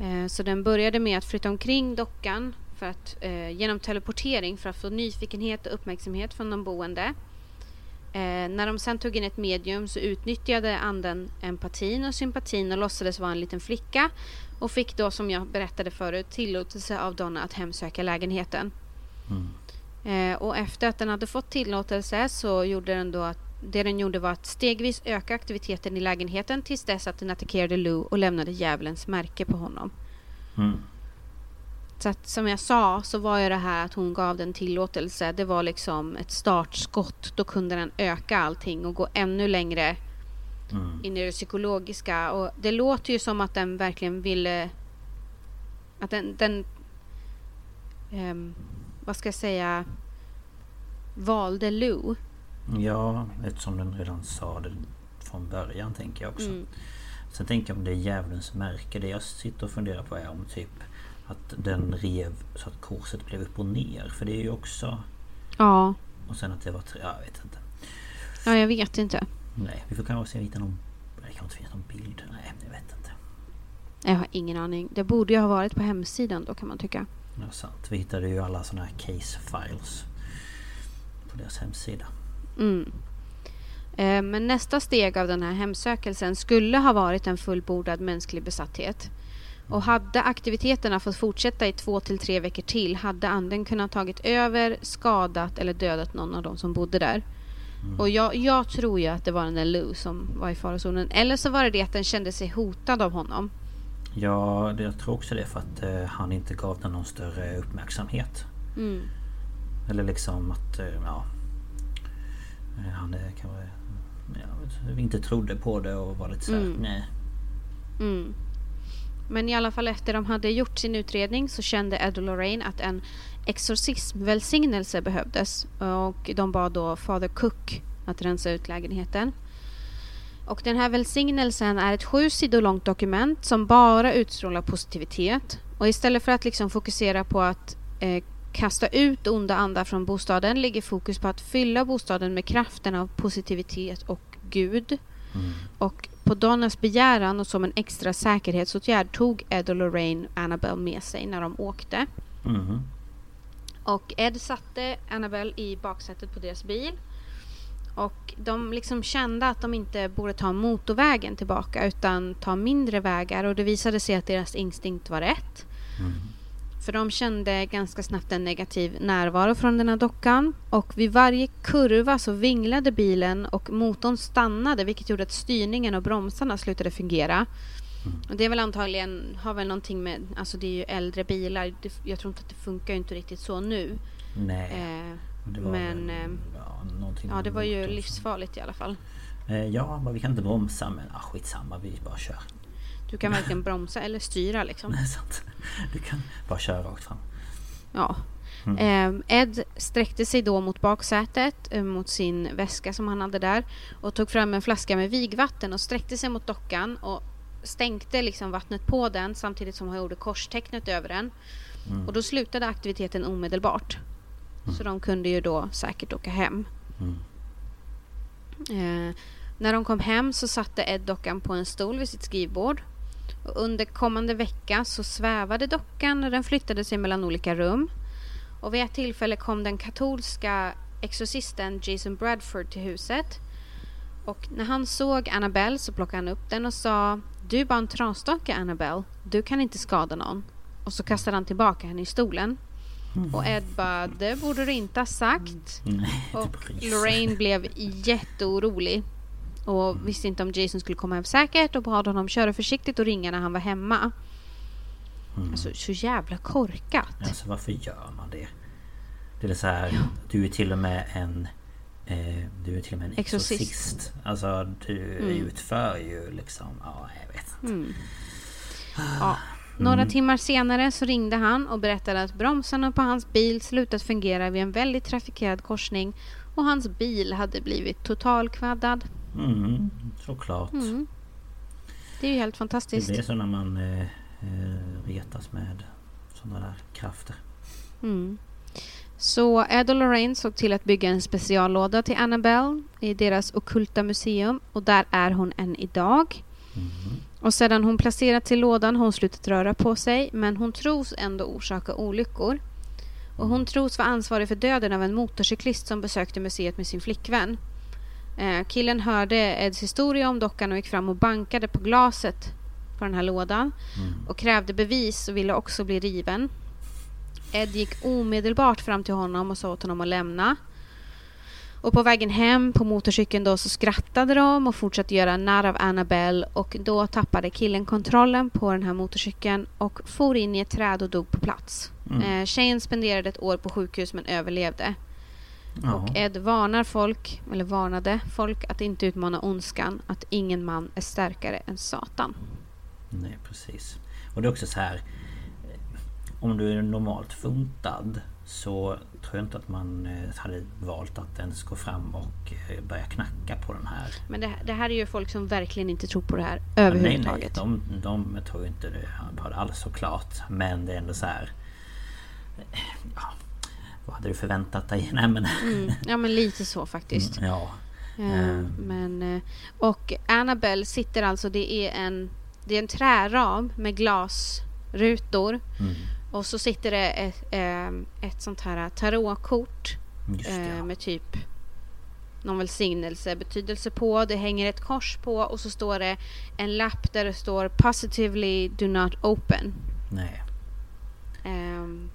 Eh, Så den började med att flytta omkring dockan för att, eh, genom teleportering för att få nyfikenhet och uppmärksamhet från de boende. Eh, när de sen tog in ett medium så utnyttjade anden empatin och sympatin och låtsades vara en liten flicka och fick då, som jag berättade förut, tillåtelse av Donna att hemsöka lägenheten. Mm. Eh, och efter att den hade fått tillåtelse så gjorde den då att det den gjorde var att stegvis öka aktiviteten i lägenheten tills dess att den attackerade Lou och lämnade djävulens märke på honom. Mm. Så att, som jag sa så var ju det här att hon gav den tillåtelse, det var liksom ett startskott. Då kunde den öka allting och gå ännu längre Mm. in i det psykologiska. Och det låter ju som att den verkligen ville... Att den... den ehm, vad ska jag säga? Valde Lou. Ja, eftersom den redan sa det från början tänker jag också. Mm. Sen tänker jag om det är djävulens märke. Det jag sitter och funderar på är om typ att den rev så att korset blev upp och ner. För det är ju också... Ja, Och sen att det var. Ja, jag vet inte. ja jag vet inte. Nej, vi får kanske se hitta någon... Det kan inte finnas någon bild. Nej, jag vet inte. Jag har ingen aning. Det borde ju ha varit på hemsidan då kan man tycka. Ja, sant. Vi hittade ju alla såna här case files på deras hemsida. Mm. Eh, Men nästa steg av den här hemsökelsen skulle ha varit en fullbordad mänsklig besatthet. Och hade aktiviteterna fått fortsätta i två till tre veckor till hade anden kunnat tagit över, skadat eller dödat någon av de som bodde där. Och jag, jag tror ju att det var den där Lou som var i farozonen. Eller så var det det att den kände sig hotad av honom. Ja, det, jag tror också det för att eh, han inte gav den någon större uppmärksamhet. Mm. Eller liksom att, eh, ja... eh, Han eh, kanske ja, inte trodde på det och var lite såhär, Mm. nej. Mm. Men i alla fall efter de hade gjort sin utredning så kände Ed och Lorraine att en exorcismvälsignelse behövdes. Och de bad då Father Cook att rensa ut lägenheten. Och den här välsignelsen är ett sju sidor långt dokument som bara utstrålar positivitet. Och istället för att liksom fokusera på att eh, kasta ut onda andar från bostaden ligger fokus på att fylla bostaden med kraften av positivitet och Gud. Mm. Och på Donnas begäran och som en extra säkerhetsåtgärd tog Ed och Lorraine Annabelle med sig när de åkte. Mhm. Och Ed satte Annabelle i baksätet på deras bil. Och de liksom kände att de inte borde ta motorvägen tillbaka utan ta mindre vägar och det visade sig att deras instinkt var rätt. För de kände ganska snabbt en negativ närvaro från den här dockan. Och vid varje kurva så vinglade bilen och motorn stannade vilket gjorde att styrningen och bromsarna slutade fungera. Och det är väl antagligen, har väl någonting med, alltså det är ju äldre bilar. Det, jag tror inte att det funkar inte riktigt så nu. Nej. Eh, det var men väl, eh, ja, ja, det var ju livsfarligt i alla fall. Eh, ja, men vi kan inte bromsa men ah, skitsamma vi bara kör. Du kan varken bromsa eller styra liksom. Nej, sant. Du kan bara köra rakt fram. Ja. Eh, Ed sträckte sig då mot baksätet, eh, mot sin väska som han hade där och tog fram en flaska med vigvatten och sträckte sig mot dockan och stänkte liksom vattnet på den samtidigt som han gjorde korstecknet över den. Och då slutade aktiviteten omedelbart. Så de kunde ju då säkert åka hem. Eh, när de kom hem så satte Ed dockan på en stol vid sitt skrivbord. Och under kommande vecka så svävade dockan och den flyttade sig mellan olika rum. Och vid ett tillfälle kom den katolska exorcisten Jason Bradford till huset. Och när han såg Annabelle så plockade han upp den och sa Du är bara en trasdocka Annabelle. Du kan inte skada någon. Och så kastade han tillbaka henne i stolen. Och Ed bara, det borde du inte ha sagt. Nej, Och. Lorraine blev jätteorolig. Och visste inte om Jason skulle komma hem säkert och bad honom köra försiktigt och ringa när han var hemma. Alltså så jävla korkat. Alltså varför gör man det? Det är så här, du är till och med en eh, Du är till och med en Exorcist. exorcist. Alltså du utför ju liksom, ja jag vet inte. Ja. Några timmar senare så ringde han och berättade att bromsarna på hans bil slutat fungera vid en väldigt trafikerad korsning och hans bil hade blivit totalkvaddad. Mm, såklart. Det är ju helt Det fantastiskt. blir så när man eh, eh, retas med sådana där krafter. Så Ed och Lorraine såg till att bygga en speciallåda till Annabelle i deras okulta museum och där är hon än idag. Och sedan hon placerats i lådan har hon slutat röra på sig men hon tros ändå orsaka olyckor. Och hon tros vara ansvarig för döden av en motorcyklist som besökte museet med sin flickvän. Eh, killen hörde Eds historia om dockan och gick fram och bankade på glaset på den här lådan och krävde bevis och ville också bli riven. Ed gick omedelbart fram till honom och sa åt honom att lämna. Och på vägen hem på motorcykeln då så skrattade de och fortsatte göra narr av Annabelle och då tappade killen kontrollen på den här motorcykeln och for in i ett träd och dog på plats. Eh, tjejen spenderade ett år på sjukhus men överlevde. Och Ed varnar folk, eller varnade folk att inte utmana ondskan, att ingen man är starkare än Satan. Nej precis. Och det är också så här. eh, Om du är normalt funtad så tror jag inte att man eh, hade valt att ens gå fram och eh, börja knacka på den här. Men det, det här är ju folk som verkligen inte tror på det här Nej, nej, överhuvudtaget. de, de tror inte det på det alls såklart. Men det är ändå så här. Ja, vad hade du förväntat dig? Nej men... Mm, ja men lite så faktiskt. Ja. Eh, men, eh, och Annabelle sitter alltså, det är en, det är en träram med glasrutor. Och så sitter det ett, eh, ett sånt här tarotkort ja. med typ någon välsignelse, betydelse på. Det hänger ett kors på och så står det en lapp där det står positively do not open. Nej. Ehm,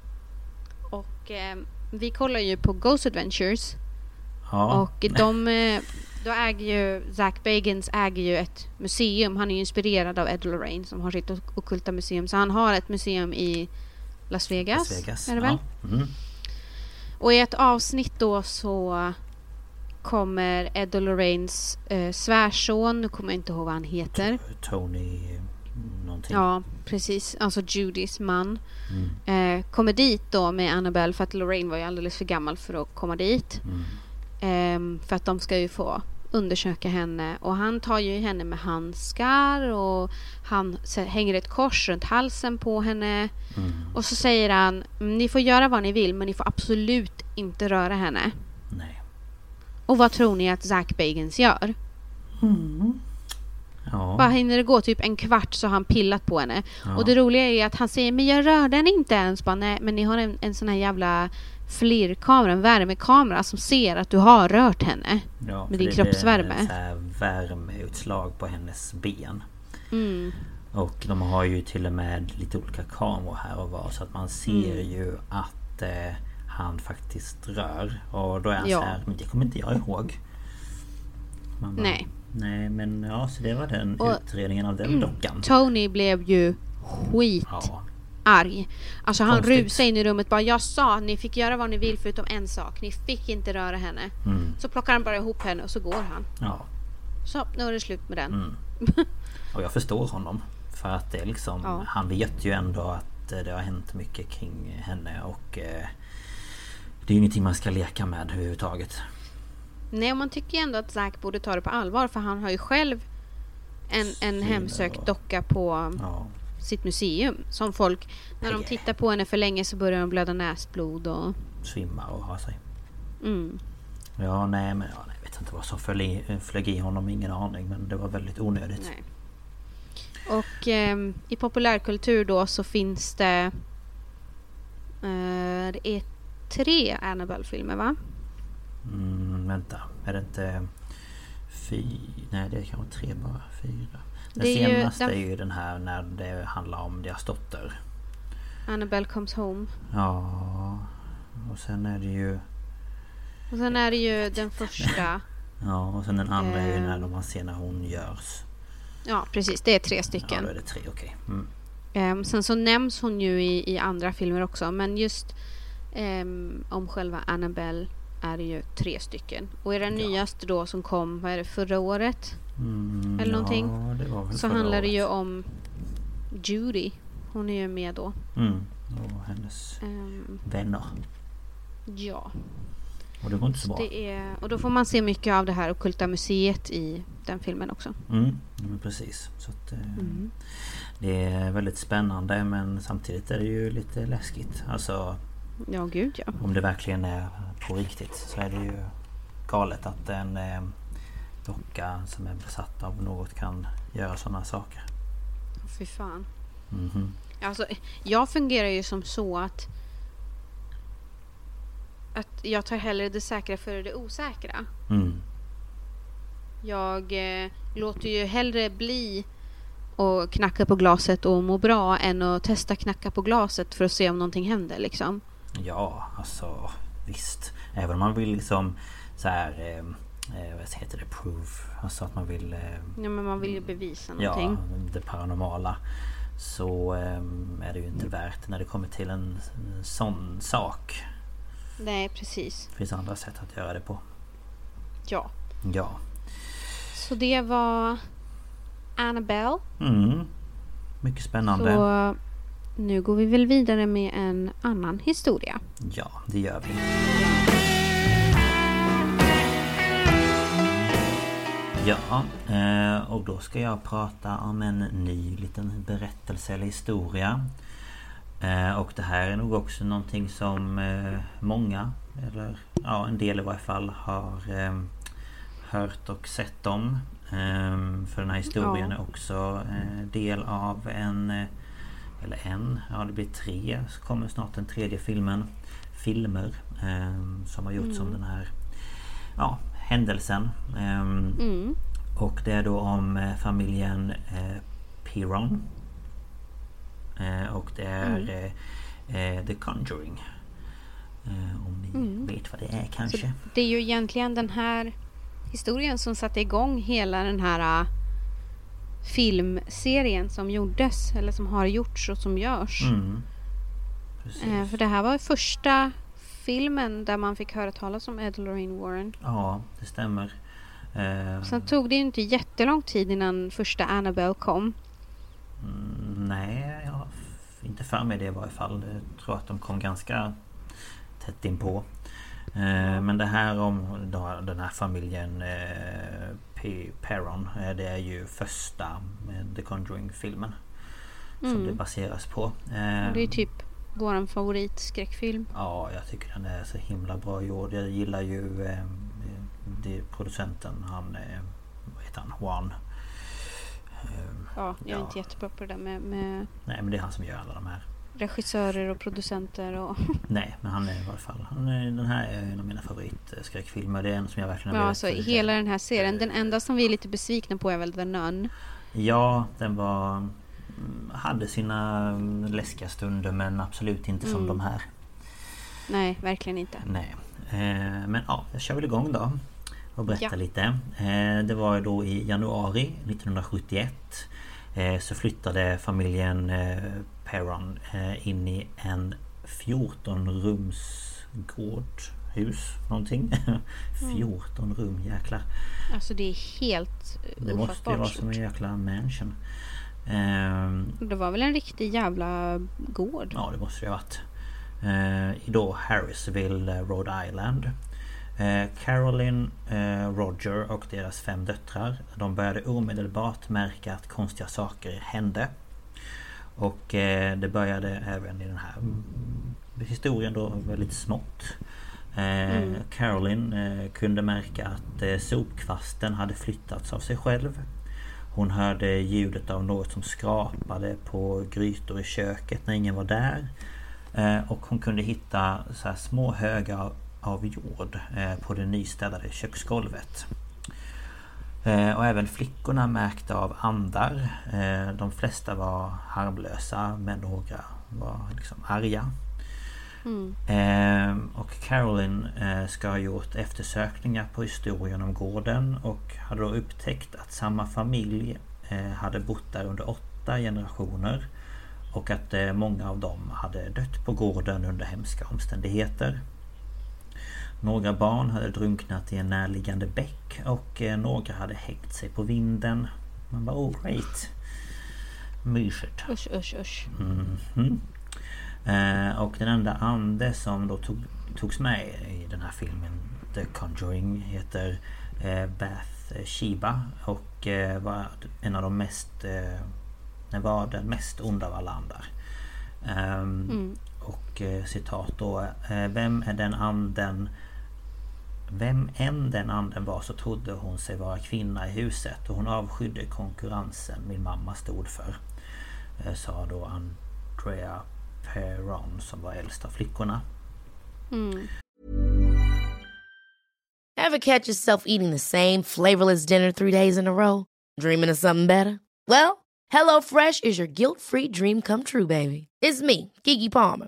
och ehm, vi kollar ju på Ghost Adventures Ja. och de, eh, då äger ju Zach Bagans äger ju ett museum. Han är ju inspirerad av Ed Lorraine som har sitt ok- ockulta museum. Så han har ett museum i Las Vegas. Las Vegas. Är det väl? Ja. Mm. Och i ett avsnitt då så kommer Ed och Lorraines eh, svärson, nu kommer jag inte ihåg vad han heter. Tony någonting. Ja, precis. Alltså Judys man. Mm. Eh, kommer dit då med Annabelle för att Lorraine var ju alldeles för gammal för att komma dit. Mm. Ehm, för att de ska ju få undersöka henne och han tar ju henne med handskar och han hänger ett kors runt halsen på henne. Och så säger han, ni får göra vad ni vill men ni får absolut inte röra henne. Nej. Och vad tror ni att Zack Bagans gör? Ja. Bara hinner det gå typ en kvart så har han pillat på henne. Ja. Och det roliga är att han säger men jag rörde henne inte ens. Bara, Nej, men ni har en, en sån här jävla flirrkamera, en värmekamera som ser att du har rört henne. Ja, med din det kroppsvärme. är så här värmeutslag på hennes ben. Mm. Och de har ju till och med lite olika kameror här och var så att man ser Mm. ju att eh, han faktiskt rör. Och då är han Ja. så här, men det kommer inte jag ihåg. Man bara, Nej. Nej men ja, så det var den Och- utredningen av den dockan. Tony blev ju skit Ja, arg. Alltså han Konstigt. rusade in i rummet bara jag sa att ni fick göra vad ni vill förutom en sak. Ni fick inte röra henne. Mm. Så plockar han bara ihop henne och så går han. ja. Så nu är det slut med den. Mm. Och jag förstår honom. För att det är liksom, Ja. han vet ju ändå att eh, det har hänt mycket kring henne och eh, Det är ju ingenting man ska leka med överhuvudtaget. Nej, och man tycker ju ändå att Zack borde ta det på allvar för han har ju själv en, en hemsökt docka på Ja, sitt museum. Som folk, när de tittar på henne för länge så börjar de blöda näsblod och... svimmar och har sig. Mm. Ja, nej men ja, jag vet inte vad som flög i honom, ingen aning. Men det var väldigt onödigt. Nej. Och ehm, i populärkultur då så finns det... Eh, det är tre Annabelle-filmer va? Mm, vänta, är det inte... Fy... Nej, det är kanske tre bara. Fyra. Den Det är ju senaste är ju den här när det handlar om deras dotter. Annabelle comes home. Ja... Och sen är det ju... Och sen är det ju den första... Ja, och sen den andra är ju när Ehm. man ser när hon görs. Ja precis, det är tre Ja, stycken. då är det tre, okej. Mm. Ehm, sen så nämns hon ju i, i andra filmer också men just ehm, om själva Annabelle är det ju tre stycken. Och i den Ja. nyaste då som kom, vad är det, förra året? Mm, Eller någonting. Ja, det Så handlar det året. ju om Judy. Hon är ju med då. Mm, och hennes Ehm, vänner. ja, Och det går inte så bra. det är, och då får man se mycket av det här ockulta museet i den filmen också. Mm, precis. Så att, eh, Det är väldigt spännande men samtidigt är det ju lite läskigt. Alltså Ja, gud ja. om det verkligen är på riktigt så är det ju galet att en eh, docka som är besatt av något kan göra sådana saker. Fy fan. Mhm. Alltså, jag fungerar ju som så att att jag tar hellre det säkra före det osäkra. Mm. Jag eh, låter ju hellre bli och knacka på glaset och må bra än att testa knacka på glaset för att se om någonting händer liksom. Ja, alltså visst. Även om man vill liksom så här, eh, eh, vad heter det, proof. Alltså att man vill eh, Ja, men man vill ju bevisa ja, någonting. det paranormala. Så eh, är det ju inte värt när det kommer till en, en sån sak. Nej, precis. Det finns andra sätt att göra det på. Ja. Ja. Så det var Annabelle. Mm. Mycket spännande. Så nu går vi väl vidare med en annan historia. Ja, det gör vi. Ja, eh, och då ska jag prata om en ny liten berättelse eller historia. Eh, Och det här är nog också någonting som eh, många, eller ja en del i varje fall, har hört och sett om. För den här historien Ja. är också del av en eller en, ja det blir tre. Så kommer snart den tredje filmen. Filmer eh, som har gjorts om den här ja, händelsen. Eh, Mm. och det är då om eh, familjen eh, Piron. Eh, och det är Mm. eh, The Conjuring. Om ni vet vad det är kanske. Mm. Så det är ju egentligen den här historien som satte igång hela den här filmserien som gjordes eller som har gjorts och som görs. Mm. Eh, för det här var första filmen där man fick höra talas om Ed Lorraine Warren. Ja, det stämmer. Eh, Sen tog det ju inte jättelång tid innan första Annabelle kom. Mm, nej, jag har inte för mig det i varje fall. Jag tror att de kom ganska tätt inpå. Eh, men det här om den här familjen eh, P. Perron. Eh, det är ju första The Conjuring-filmen. Som Mm. det baseras på. Det är typ våran favoritskräckfilm. Ja, jag tycker den är så himla bra gjord. Jag gillar ju det, producenten, han... Vad heter han? Juan. Ja, jag är Ja. inte jättebra på det där med, med nej, men det är han som gör alla de här. Regissörer och producenter och... Nej, men han är i alla fall... Han är, den här är en av mina favoritskräckfilmer. Det är en som jag verkligen Ja, har alltså velat- hela den här serien. Den enda som vi är lite besvikna på är väl The Nun. Ja, den var... mm, Hade sina mm, läskiga stunder men absolut inte som Mm. de här. Nej, verkligen inte. Nej. Eh, men ja, jag kör väl igång då. Och berättar Ja. lite. Eh, det var då i januari 1971. Eh, så flyttade familjen eh, Perron eh, in i en 14 rums gårdhus. Någonting. 14 rum, jäklar. Alltså det är helt Det måste ju vara som en jäkla mansion. Ehm, Det var väl en riktig jävla gård? Ja det måste det ha varit. I då Harrisville, Rhode Island. Eh, Carolyn, eh, Roger och deras fem döttrar. De började omedelbart märka att konstiga saker hände. Och eh, det började även i den här mm, historien då väldigt smått. Carolyn eh, kunde märka att sopkvasten hade flyttats av sig själv. Hon hörde ljudet av något som skrapade på grytor i köket när ingen var där. Och hon kunde hitta så här små högar av jord eh, på det nystädade köksgolvet. Eh, och även flickorna märkte av andar. Eh, de flesta var harmlösa men några var liksom arga. Eh, och Carolyn eh, ska ha gjort eftersökningar på historien om gården och hade då upptäckt att samma familj hade bott där under åtta generationer. Och att många av dem hade dött på gården under hemska omständigheter. Några barn hade drunknat i en närliggande bäck och eh, några hade hängt sig på vinden. Man bara oh great. Mysigt. Usch, usch, usch. Mhm. Eh, och den enda ande som då tog, togs med i den här filmen The Conjuring heter eh, Bath Sheba och eh, var en av de mest eh, var den mest onda av alla andar. Ehm, Och eh, citat då eh, Vem är den anden vem än den anden var så trodde hon sig vara kvinna i huset och hon avskydde konkurrensen min mamma stod för. Eh, sa då Andrea Perron som var äldst av flickorna. Mm. you catch yourself eating the same flavorless dinner three days in a row? Dreaming of something better? Well, Hello Fresh is your guilt-free dream come true, baby. It's me, Gigi Palmer.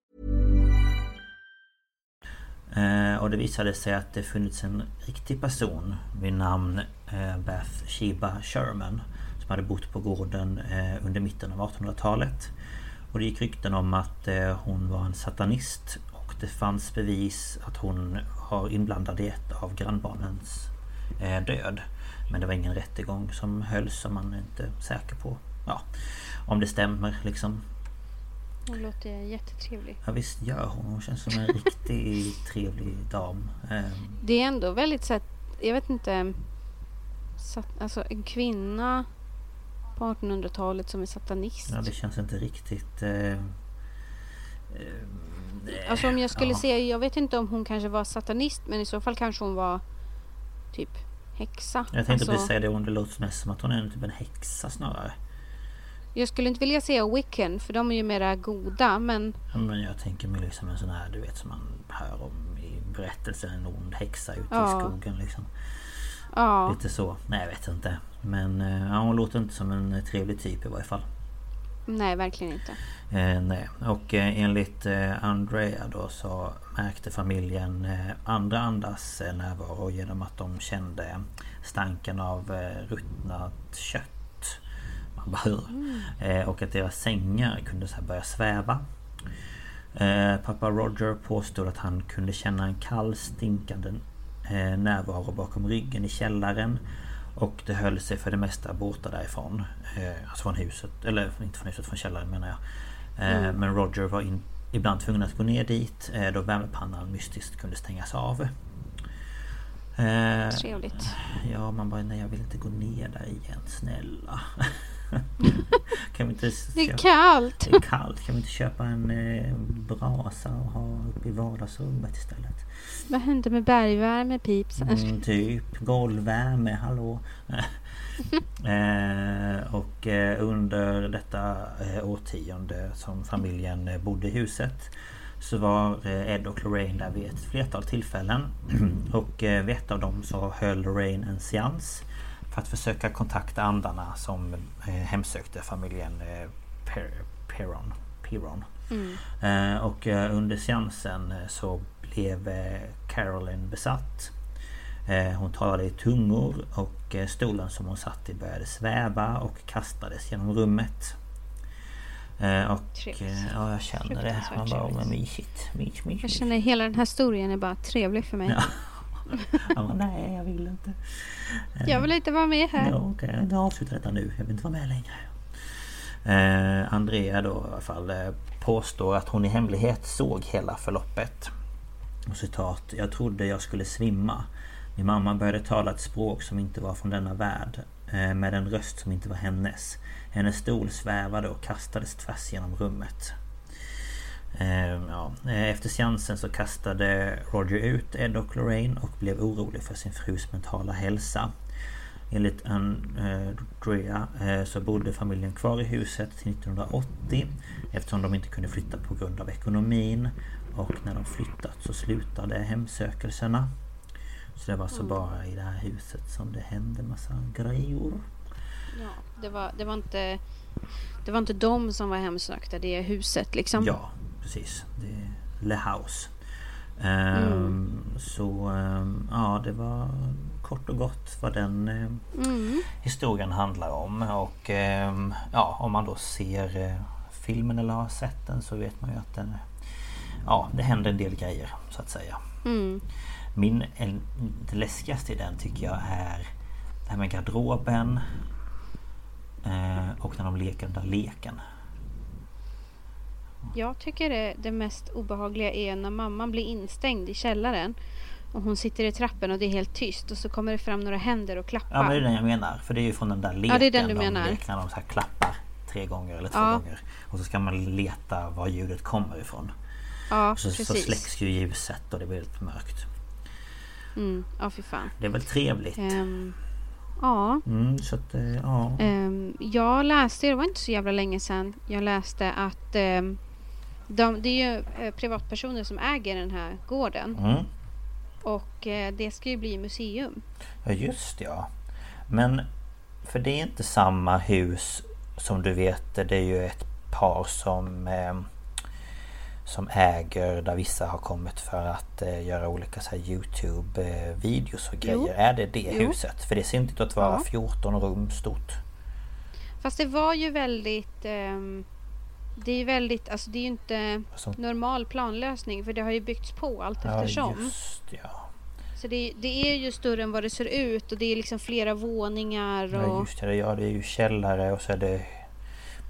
Eh, och det visade sig att det funnits en riktig person vid namn eh, Beth Sheba Sherman som hade bott på gården eh, under mitten av 1800-talet. Och det gick rykten om att eh, hon var en satanist och det fanns bevis att hon har inblandad i ett av grannbarnens eh, död. Men det var ingen rättegång som hölls som man är inte säker på. Ja, om det stämmer liksom. Hon låter jättetrevlig. Ja visst gör hon. Hon känns som en riktigt trevlig dam. Eh, Det är ändå väldigt så jag vet inte. Alltså en kvinna på 1800-talet som är satanist. Ja, det känns inte riktigt... Eh, eh, Alltså om jag skulle ja. säga, jag vet inte om hon kanske var satanist men i så fall kanske hon var typ häxa. Jag tänkte alltså, precis säga det, hon det låter mest som att hon är typ en häxa snarare. Jag skulle inte vilja säga Wiccan för de är ju mera goda men... Ja, men jag tänker mig liksom en sån här du vet som man hör om i berättelser. En ond häxa ute Ja. i skogen liksom. Ja, Lite så. Nej jag vet inte. Men eh, ja, hon låter inte som en trevlig typ i varje fall. nej verkligen inte. Eh, nej. Och eh, enligt eh, Andrea då så märkte familjen eh, andra andas eh, närvaro genom att de kände stanken av eh, ruttnat kött. Man bara hur? Eh, och att deras sängar kunde så börja sväva. Eh, pappa Roger påstod att han kunde känna en kall stinkande eh, närvaro bakom ryggen i källaren. Och det höll sig för det mesta borta därifrån. Eh, alltså från huset, eller inte från huset, från källaren menar jag. Eh, Men Roger var in, ibland tvungen att gå ner dit då värmepannan mystiskt kunde stängas av. Trevligt. Ja, man bara nej jag vill inte gå ner där igen, snälla. kan vi inte Det är köpa- kallt! det är kallt, kan vi inte köpa en eh, brasa och ha uppe i vardagsrummet istället? Vad hände med bergvärme pips? Mm, typ golvvärme, hallå? eh, och eh, under detta eh, årtionde som familjen eh, bodde i huset så var eh, Ed och Lorraine där vid ett flertal tillfällen. och eh, vid ett av dem så höll Lorraine en seans för att försöka kontakta andarna som eh, hemsökte familjen eh, Per- Perron. Perron. Eh, och under seansen så blev Carolyn besatt. Hon talade i tungor och stolen som hon satt i började sväva och kastades genom rummet. Och Trevligt. ja, jag känner det. Man bara, men mysigt, mys, mys, Jag känner hela den här historien är bara trevlig för mig. Ja. Bara, nej jag vill inte. Jag vill inte vara med här. Ja, okej, då avslutar detta nu. Jag vill inte vara med längre. Eh, Andrea då i alla fall eh, påstår att hon i hemlighet såg hela förloppet. Och citat. Jag trodde jag skulle svimma. Min mamma började tala ett språk som inte var från denna värld. Eh, med en röst som inte var hennes. Hennes stol svävade och kastades tvärs genom rummet. Eh, ja. eh, Efter seansen så kastade Roger ut Ed och Lorraine och blev orolig för sin frus mentala hälsa. Enligt Andrea eh, så bodde familjen kvar i huset till 1980 eftersom de inte kunde flytta på grund av ekonomin. Och när de flyttat så slutade hemsökelserna. Så det var så bara i det här huset som det hände massa grejer. Ja, det, var, det, var inte, det var inte de som var hemsökta, det är huset liksom. Ja, precis. Det är Le House. Ehm, Så ehm, ja, det var kort och gott vad den eh, Mm. historien handlar om. Och ehm, ja, om man då ser eh, filmen eller har sett den så vet man ju att den... Ja, det händer en del grejer så att säga. Mm. Min, en, det läskigaste i den tycker jag är det här med garderoben. Eh, och när de leker den där leken. Jag tycker det, det mest obehagliga är när mamman blir instängd i källaren och hon sitter i trappen och det är helt tyst och så kommer det fram några händer och klappar. Ja men det är den jag menar. För det är ju från den där leken. Ja, det är den du de menar. när de så här klappar tre gånger eller två Ja. gånger. Och så ska man leta var ljudet kommer ifrån. ja, så, så precis. släcks ju ljuset och det blir helt mörkt. Mm, ja, fy fan. Det är väl trevligt. Ehm, ja, Mm, så att, eh, ja. ehm, jag läste, det var inte så jävla länge sedan, jag läste att ehm, de, det är ju eh, privatpersoner som äger den här gården Mm. och eh, det ska ju bli museum. Ja just ja. Men för det är inte samma hus som du vet. Det är ju ett par som eh, som äger där vissa har kommit för att eh, göra olika så här Youtube eh, videos och grejer. Jo. Är det det Jo. huset? För det ser inte ut att vara Ja. 14 rum stort. Fast det var ju väldigt ehm, det är ju väldigt, alltså det är ju inte Som, normal planlösning för det har ju byggts på allt ja eftersom. just det, ja. Så det, det är ju större än vad det ser ut och det är liksom flera våningar Ja och just det, ja det är ju källare och så är det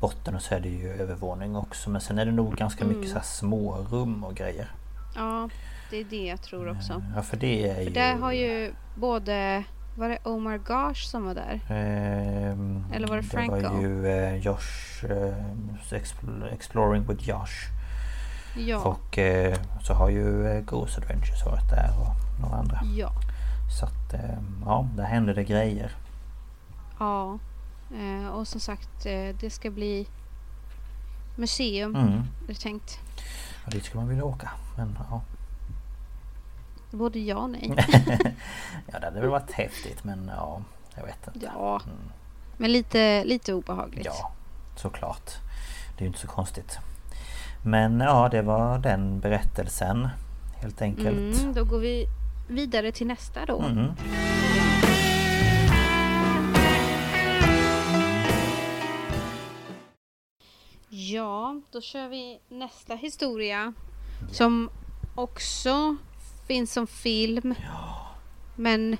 botten och så är det ju övervåning också. Men sen är det nog ganska Mm. mycket så här små rum och grejer. ja, det är det jag tror också. Ja för det är För ju... där har ju både, var det Omar Gosh som var där? Ehm, Eller var det Det var Franco? ju eh, Josh... Expl- Exploring with Josh. Ja, Och eh, så har ju Ghost Adventures varit där och några andra. ja, Så att eh, ja, där händer det grejer. ja. Och som sagt, det ska bli museum. Mm. Är det tänkt. Och dit skulle man vilja åka. Men ja. Både ja och nej. ja det hade väl varit häftigt men ja. Jag vet inte. ja. Men lite, lite obehagligt. Ja, såklart. Det är ju inte så konstigt. Men ja, det var den berättelsen. Helt enkelt. Mm, då går vi vidare till nästa då. Mm. Ja, då kör vi nästa historia. Som också finns som film. Men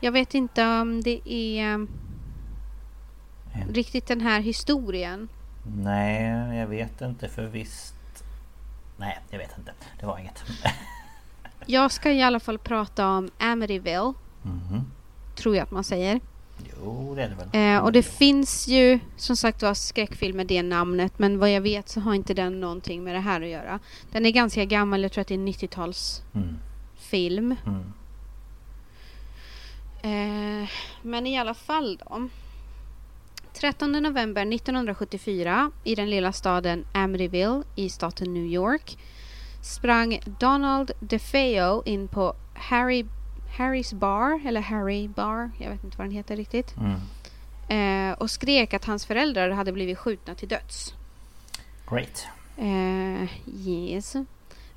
jag vet inte om det är En- riktigt den här historien. Nej, jag vet inte för visst... Nej, jag vet inte. Det var inget. Jag ska i alla fall prata om Amityville. Mhm. Tror jag att man säger. Jo, det är det väl. Eh, och det finz ju som sagt var skräckfilm med det namnet. Men vad jag vet så har inte den någonting med det här att göra. Den är ganska gammal. Jag tror att det är en 90-talsfilm. Mm. Mm. Eh, men i alla fall då. 13 november 1974 i den lilla staden Amityville i staten New York sprang Donald DeFeo in på Harry, Harrys bar, eller Harry bar, jag vet inte vad den heter riktigt. Mm. Eh, och skrek att hans föräldrar hade blivit skjutna till döds. Great. Eh, yes.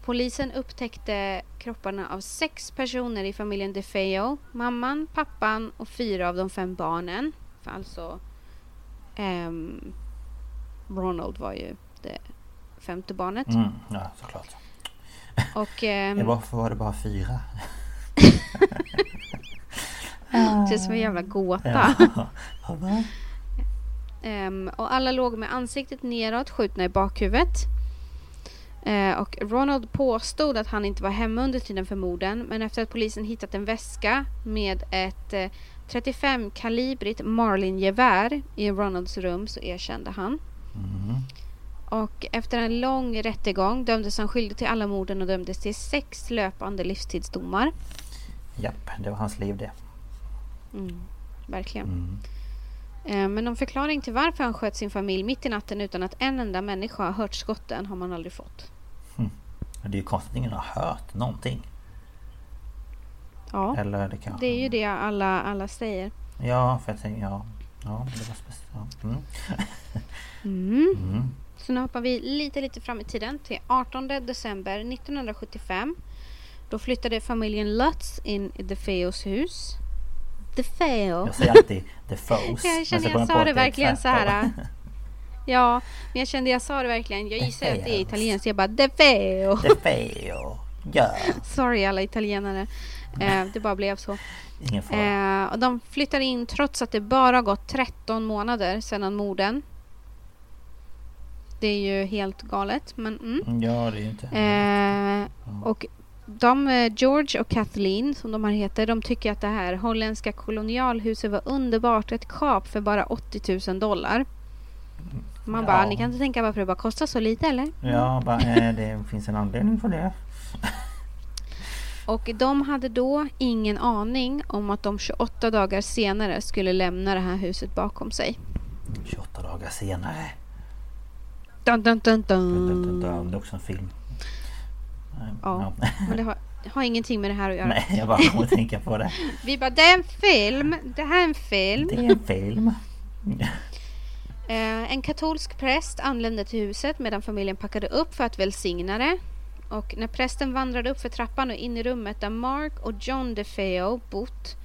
Polisen upptäckte kropparna av sex personer i familjen DeFeo. Mamman, pappan och fyra av de fem barnen. För alltså ehm, Ronald var ju det femte barnet. Mm. Ja, såklart. Och ehm, Ja, varför var det bara fyra? det är som en jävla gåta. Ja. Ehm, och alla låg med ansiktet neråt, skjutna i bakhuvudet. Eh, och Ronald påstod att han inte var hemma under tiden för morden. Men efter att polisen hittat en väska med ett eh, 35 kalibrigt Marlin-gevär i Ronalds rum så erkände han. Mhm. Och efter en lång rättegång dömdes han skyldig till alla morden och dömdes till sex löpande livstidsdomar. Japp, det var hans liv det. Mm, verkligen. Mm. Eh, Men någon förklaring till varför han sköt sin familj mitt i natten utan att en enda människa har hört skotten har man aldrig fått. Men det är ju konstigt att ingen har hört någonting. Ja, Eller det kanske... det är ju det alla, alla säger. Ja, för jag tänkte... Ja, ja det var speciellt. Ja. Mm. Mm. Mm. Så nu hoppar vi lite, lite fram i tiden till 18 december 1975. Då flyttade familjen Lutz in i DeFeos hus. DeFeo? Jag säger alltid the foes. Jag känner jag sa det verkligen så här. Ja, men jag kände jag sa det verkligen. Jag gissar att det är italienskt. Jag bara DeFeo. The feo. Ja. Sorry alla italienare. Eh, det bara blev så. Ingen fara. Eh, och de flyttar in trots att det bara gått 13 månader sedan morden. Det är ju helt galet. Men, mm. Ja, det är inte... eh, och de, eh, George och Kathleen, som de här heter, de tycker att det här holländska kolonialhuset var underbart. Ett kap för bara 80 000 dollar. Man Ja. bara, ni kan inte tänka varför det bara kostar så lite eller? Ja, bara, eh, det finns en anledning för det. Och de hade då ingen aning om att de 28 dagar senare skulle lämna det här huset bakom sig. 28 dagar senare. Dun, dun, dun, Dun, dun. Det är också en film. Nej, Ja. Men det har, har ingenting med det här att göra. Nej, jag bara kommer att tänka på det. Vi bara, det är en film. Det här är en film. Det är en film. Eh, en katolsk präst anlände till huset medan familjen packade upp för att välsigna det. Och när prästen vandrade upp för trappan och in i rummet där Mark och John DeFeo bott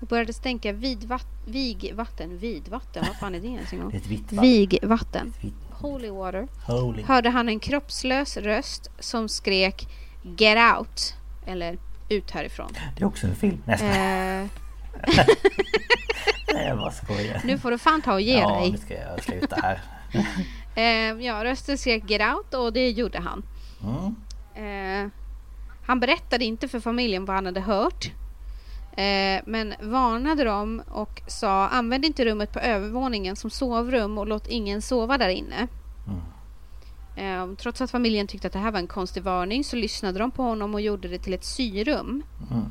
och började stänka vidvat, vigvatten, vidvatten, vad fan är det ens en gång? är ett vitt vatten. Vigvatten, vitt- holy water, Holy. hörde han en kroppslös röst som skrek Get out! Eller ut härifrån. Det är också en film. Nästan. Eh, Nej, jag bara skojar. nu får du fan ta och ge ja, dig. nu ska jag sluta här. Eh, ja, rösten skrek Get out och det gjorde han. Mm. Eh, han berättade inte för familjen vad han hade hört. Eh, men varnade dem och sa använd inte rummet på övervåningen som sovrum och låt ingen sova där inne. Eh, trots att familjen tyckte att det här var en konstig varning så lyssnade de på honom och gjorde det till ett syrum. Mm.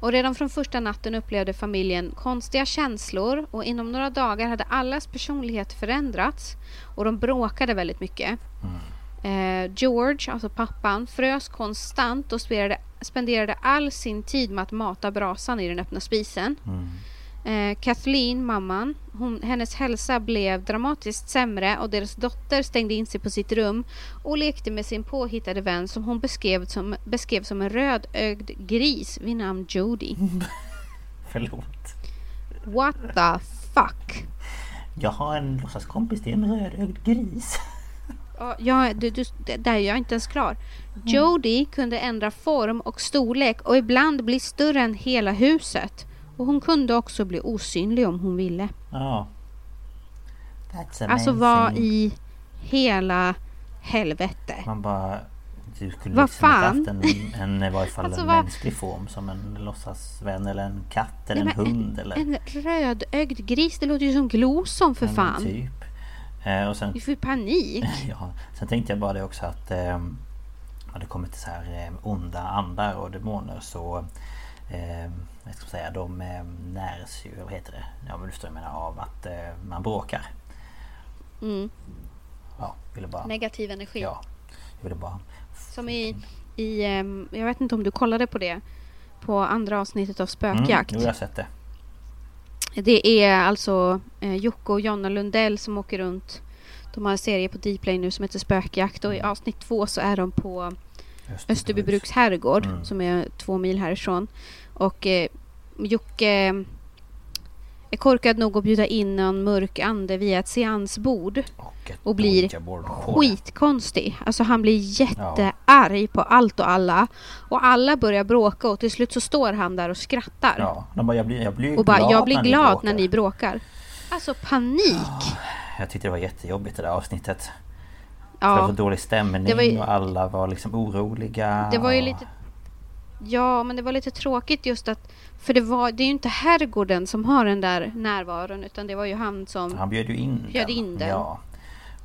Och redan från första natten upplevde familjen konstiga känslor och inom några dagar hade allas personlighet förändrats och de bråkade väldigt mycket. Eh, George, alltså pappan, frös konstant och spenderade, spenderade all sin tid med att mata brasan i den öppna spisen. Eh, Kathleen, mamman, hon, hennes hälsa blev dramatiskt sämre och deras dotter stängde in sig på sitt rum och lekte med sin påhittade vän som hon beskrev som, beskrev som en rödögd gris vid namn Jody. Förlåt. What the fuck? Jag har en låtsaskompis, är en rödögd gris. Ja, du, du, där är jag inte ens klar. Jody kunde ändra form och storlek och ibland bli större än hela huset. Och hon kunde också bli osynlig om hon ville. Amazing. Alltså vad i hela helvete? Man bara... Du skulle Vad liksom fan? haft en, en i varje fall Alltså, en vad- mänsklig form som en låtsasvän eller en katt eller Nej, en men hund eller En rödögd gris, det låter ju som Gloson för en fan. typ. Eh, och sen, Vi får panik. ja, sen tänkte jag bara det också att eh, när det kommer till så här eh, onda andar och demoner så eh, jag ska säga, de eh, närs ju, vad heter det? Ja men du förstår vad jag menar, av att eh, man bråkar. Mm. Ja, ville bara... Negativ energi. Ja, jag ville bara... Som i, i jag vet inte om du kollade på det. På andra avsnittet av Mm, Spökjakt. jo, jag har sett det. Det är alltså eh, Jocke och Jonna Lundell som åker runt. De har en serie på Dplay nu som heter Spökjakt och i avsnitt två så är de på Österbybruks herrgård Mm. som är två mil härifrån. Och eh, Jocke är korkad nog att bjuda in en mörk ande via ett seansbord. Och, ett Och blir. Skitkonstig. Alltså han blir jättearg på allt och alla. Och alla börjar bråka och till slut så står han där och skrattar. Ja, de bara, jag blir, jag blir och bara, glad jag blir när ni glad bråkar." när ni bråkar. Alltså panik. Jag tyckte det var jättejobbigt det där avsnittet. För det Ja. var så dålig stämning ju- och alla var liksom oroliga. Det var ju lite... Ja, men det var lite tråkigt just att... För det, var, det är ju inte herrgården som har den där närvaron utan det var ju han som... Han bjöd ju in Bjöd den. in den. Ja.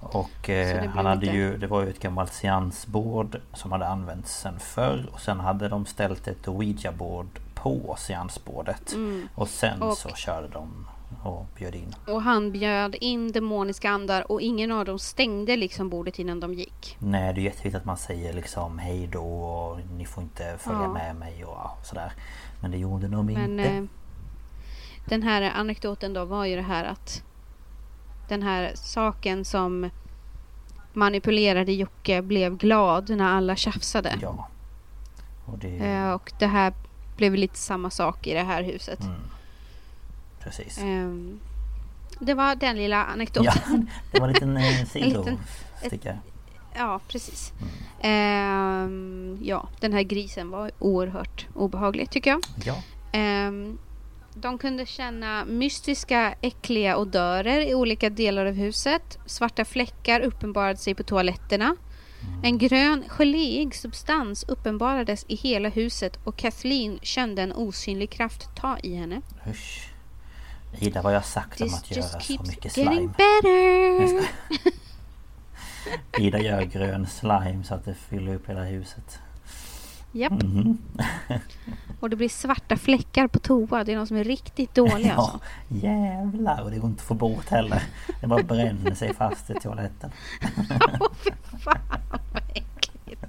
Och eh, han hade lite- ju, det var ju ett gammalt seansbord som hade använts sen förr. Och sen hade de ställt ett ouija-board på seansbordet. Och sen Mm. Och- så körde de och bjöd in. Och han bjöd in demoniska andar och ingen av dem stängde liksom bordet innan de gick. Nej det är jätteviktigt att man säger liksom hej då och ni får inte följa Ja. med mig och sådär. Men det gjorde de Men inte. eh, den här anekdoten då var ju det här att den här saken som manipulerade Jocke blev glad när alla tjafsade. Ja. Och det... Eh, och det här blev lite samma sak i det här huset. Mm. Precis. Ehm, det var den lilla Ja, anekdoten. det var en liten eh, sidosticka. Ja, precis. Mm. Ehm, ja, den här grisen var oerhört obehaglig tycker jag. Ja. Ehm, de kunde känna mystiska, äckliga odörer i olika delar av huset. Svarta fläckar uppenbarade sig på toaletterna. En grön, geléig substans uppenbarades i hela huset och Kathleen kände en osynlig kraft ta i henne. Usch. Ida, vad jag sagt om att göra så mycket getting slime. better! Ida gör grön slime så att det fyller upp hela huset. Japp. Mhm. Och det blir svarta fläckar på toa. Det är någon som är riktigt dålig Ja, alltså. jävlar. Och det går inte att få bort heller. Det bara bränner sig fast i toaletten. Åh fy fan vad äckligt.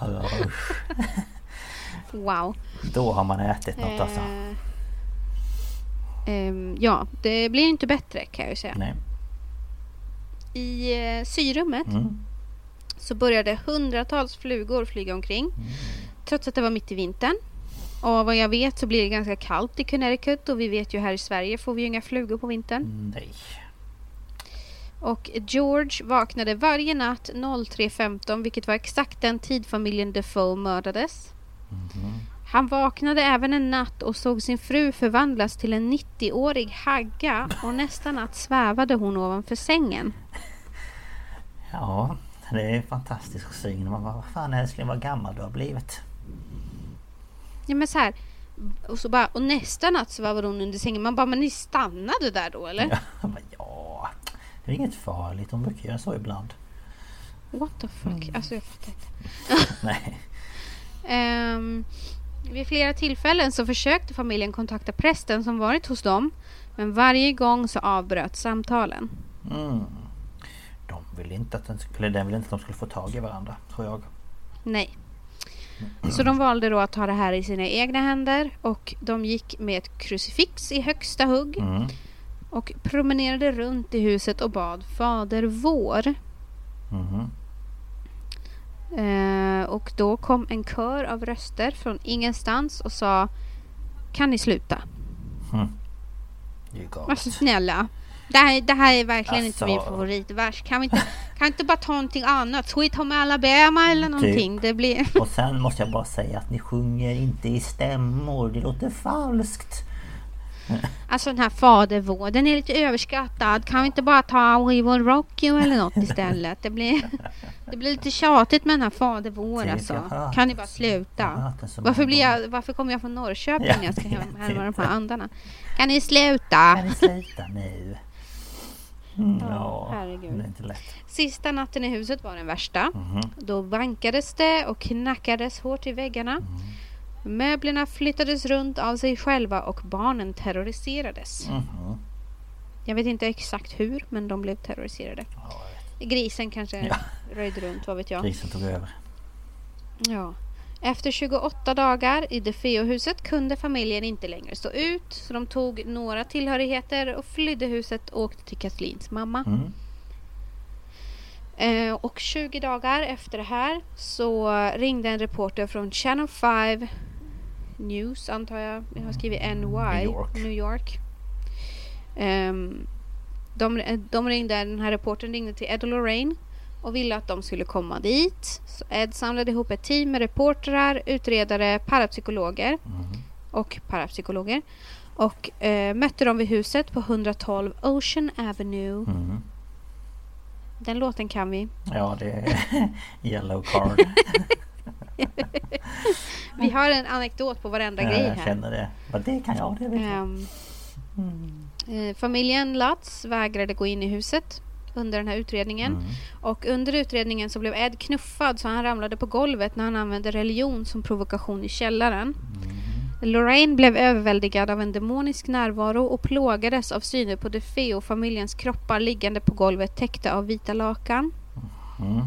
Wow. Då har man ätit något alltså. Eh, ehm, ja, det blir inte bättre kan jag ju säga. Nej. I eh, syrummet Mm. så började hundratals flugor flyga omkring. Trots att det var mitt i vintern. Och vad jag vet så blir det ganska kallt i Connecticut och vi vet ju här i Sverige får vi ju inga flugor på vintern. Nej. Och George vaknade varje natt 03.15 vilket var exakt den tid familjen Defoe mördades. Han vaknade även en natt och såg sin fru förvandlas till en 90-årig hagga och nästa natt svävade hon ovanför sängen. Ja, det är en fantastisk syn. Man bara, vad fan älskling vad gammal du har blivit. Ja men så här. Och, så bara, och nästa natt svävade hon under sängen. Man bara, men ni stannade där då eller? Ja, ja. Det är inget farligt. De brukar göra så ibland. What the fuck? Mm. Alltså jag fattar inte. Nej. Ehm, Vid flera tillfällen så försökte familjen kontakta prästen som varit hos dem. Men varje gång så avbröt samtalen. Mm. De ville inte att den skulle, den ville inte att de skulle få tag i varandra, tror jag. Nej. Så de valde då att ta det här i sina egna händer och de gick med ett krucifix i högsta hugg Mm. och promenerade runt i huset och bad Fader vår. Mhm. Eh, och då kom en kör av röster från ingenstans och sa Kan ni sluta? Galet. Alltså snälla. Det här, det här är verkligen inte Alltså. min favoritvers. Kan vi inte, kan vi inte bara ta någonting annat? Sweet Home Alabama eller någonting. Det blir... Och sen måste jag bara säga att ni sjunger inte i stämmor. Det låter falskt. Alltså den här Fader vår, den är lite överskattad. Kan vi inte bara ta We will rock you eller något istället? Det blir, det blir lite tjatigt med den här Fader vår Typ, alltså. Kan ni bara sluta? Varför, blir jag, varför kommer jag från Norrköping när jag ska hem- jag härma de här andarna? Kan ni sluta? Kan ni sluta nu? Mm, ja, herregud. Sista natten i huset var den värsta. Mhm. Då bankades det och knackades hårt i väggarna. Möblerna flyttades runt av sig själva och barnen terroriserades. Mhm. Jag vet inte exakt hur, men de blev terroriserade. Grisen kanske Ja. röjde runt, vad vet jag. Grisen tog över. Ja. Efter 28 dagar i DeFeo-huset kunde familjen inte längre stå ut så de tog några tillhörigheter och flydde huset och åkte till Kathlins mamma. Mm. Eh, och 20 dagar efter det här så ringde en reporter från Channel 5 News antar jag. Jag har skrivit NY. New York. New York. Ehm, de, de ringde, den här reportern ringde till Ed och Lorraine och ville att de skulle komma dit. Så Ed samlade ihop ett team med reportrar, utredare, parapsykologer och parapsykologer och eh, mötte dem vid huset på 112 Ocean Avenue. Mm. Den låten kan vi. Ja, det är yellow card. Vi har en anekdot på varenda ja, grej jag här. känner det. Vad det kan jag, det vet jag. Ehm, eh, familjen Lutz vägrade gå in i huset under den här utredningen. Mm. Och under utredningen så blev Ed knuffad så han ramlade på golvet när han använde religion som provokation i källaren. Lorraine blev överväldigad av en demonisk närvaro och plågades av syner på DeFeo-familjens kroppar liggande på golvet täckta av vita lakan. Mm.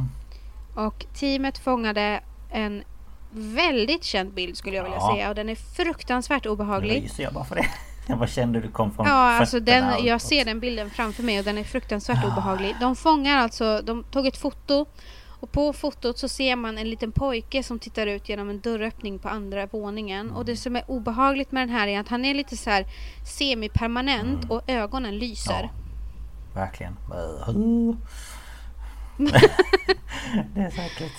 Och teamet fångade en väldigt känd bild skulle jag vilja Ja. säga och den är fruktansvärt Nu obehaglig. ryser jag bara för det. Jag bara kände du kom från Ja, alltså den, jag ser den bilden framför mig och den är fruktansvärt obehaglig. De fångar alltså, de tog ett foto och på fotot så ser man en liten pojke som tittar ut genom en dörröppning på andra våningen. Och det som är obehagligt med den här är att han är lite så här semipermanent och ögonen lyser. Ja, verkligen. det är äckligt.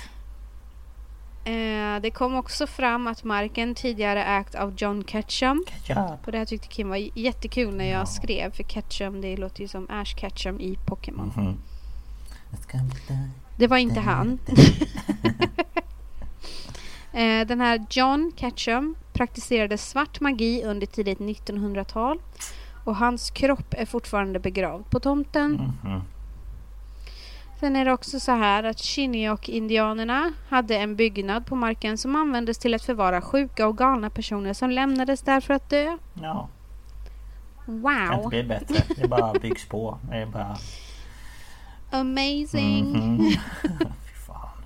Eh, det kom också fram att marken tidigare ägt av John Ketchum. Ketchup. Och det här tyckte Kim var jättekul när jag skrev för Ketchum, det låter ju som Ash Ketchum i Pokémon. Be done. Det var inte han. Eh, Den här John Ketchum praktiserade svart magi under tidigt 1900-tal och hans kropp är fortfarande begravd på tomten. Mhm. Sen är det också så här att Chinook-indianerna hade en byggnad på marken som användes till att förvara sjuka och galna personer som lämnades där för att dö. Ja, kan inte Wow! bli bättre. Det bara byggs på. Det är bara... Amazing! Fy fan.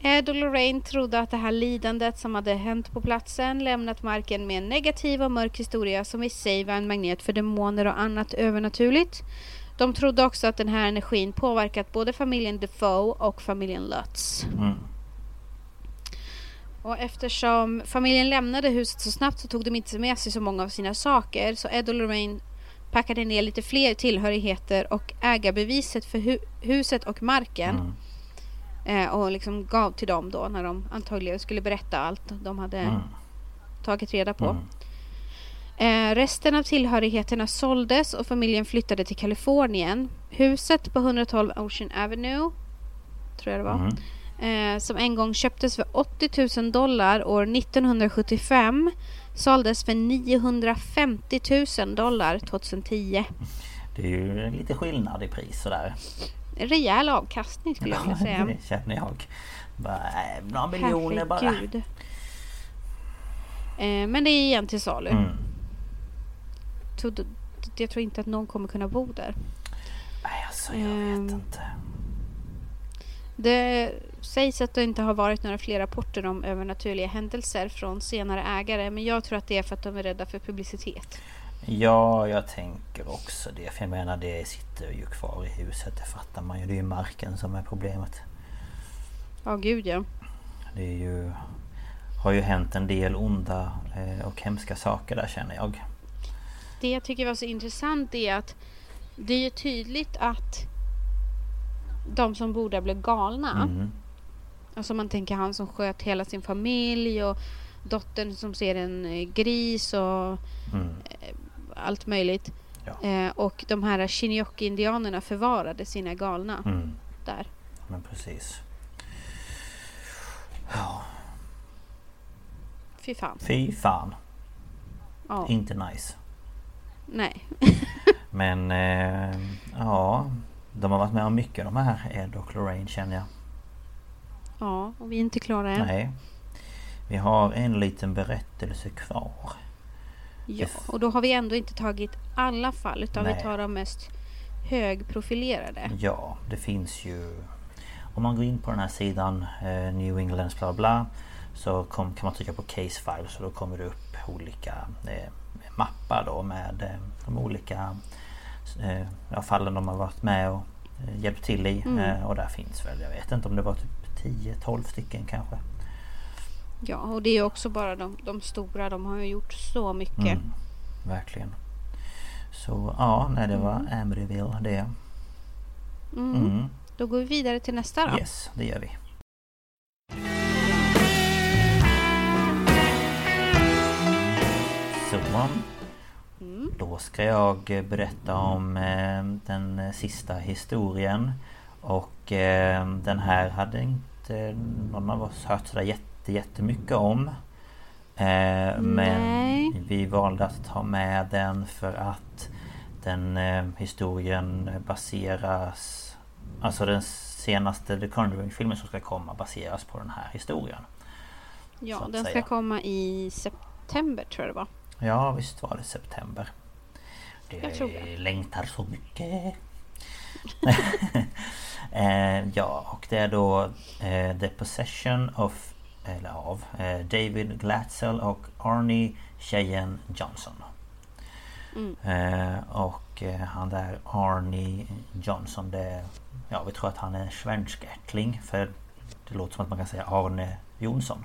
Ed och Lorraine trodde att det här lidandet som hade hänt på platsen lämnat marken med en negativ och mörk historia som i sig var en magnet för demoner och annat övernaturligt. De trodde också att den här energin påverkat både familjen Defoe och familjen Lutz. Mm. Och eftersom familjen lämnade huset så snabbt så tog de inte med sig så många av sina saker så Ed och Lorraine packade ner lite fler tillhörigheter och ägarbeviset för hu- huset och marken. Mm. Eh, och liksom gav till dem då när de antagligen skulle berätta allt de hade Mm. tagit reda på. Mm. Eh, resten av tillhörigheterna såldes och familjen flyttade till Kalifornien. Huset på 112 Ocean Avenue, tror jag det var, Mm. eh, som en gång köptes för 80 000 dollar år 1975 såldes för 950 000 dollar 2010. Det är ju lite skillnad i pris sådär. En rejäl avkastning skulle jag vilja säga. det känner jag. Bara, äh, några miljoner bara. Eh, men det är igen till salu. Mm. Jag tror inte att någon kommer kunna bo där. Nej alltså jag Ehm. vet inte. Det sägs att det inte har varit några fler rapporter om övernaturliga händelser från senare ägare men jag tror att det är för att de är rädda för publicitet. Ja, jag tänker också det. För jag menar det sitter ju kvar i huset. Det fattar man ju. Det är ju marken som är problemet. Ja, gud ja. Det är ju... Har ju hänt en del onda eh, och hemska saker där känner jag. Det jag tycker var så intressant är att det är ju tydligt att de som bor där blev galna. Mm. Alltså man tänker han som sköt hela sin familj och dottern som ser en eh, gris och Mm. allt möjligt. Ja. Eh, och de här Shinyoki-indianerna förvarade sina galna Mm. där. Men precis. Ja, Fy fan. fy fan. Ja, Inte nice. Nej. Men eh, ja, de har varit med om mycket de här Ed och Lorraine känner jag. Ja, och vi är inte klara än. Nej. Vi har en liten berättelse kvar. Ja, och då har vi ändå inte tagit alla fall utan Nej. vi tar de mest högprofilerade. Ja, det finns ju... Om man går in på den här sidan eh, New Englands bla bla Så kom, kan man trycka på Case Files och då kommer det upp olika eh, mappar då med eh, de olika eh, ja, fallen de har varit med och eh, hjälpt till i. Eh, och där finns väl, jag vet inte om det var typ 10-12 stycken kanske. Ja, och det är också bara de, de stora. De har ju gjort så mycket. Mm, verkligen. Så ja, nej det var Amityville det. Mm. Mm. Då går vi vidare till nästa då. Yes, det gör vi. Så, Mm. då ska jag berätta om eh, den sista historien. Och eh, den här hade inte någon av oss hört sådär jätte, jättemycket om. Eh, men vi valde att ta med den för att den eh, historien baseras Alltså den senaste The Conjuring-filmen som ska komma baseras på den här historien. Ja, den ska säga. komma i september tror jag det var. Ja visst var det september. Det Jag tror det. längtar så mycket. eh, ja och det är då eh, The Possession of eller av eh, David Glatzel och Arnie Cheyenne Johnson. Mm. Eh, och eh, han där Arnie Johnson det Ja vi tror att han är svenskättling för det låter som att man kan säga Arne Jonsson.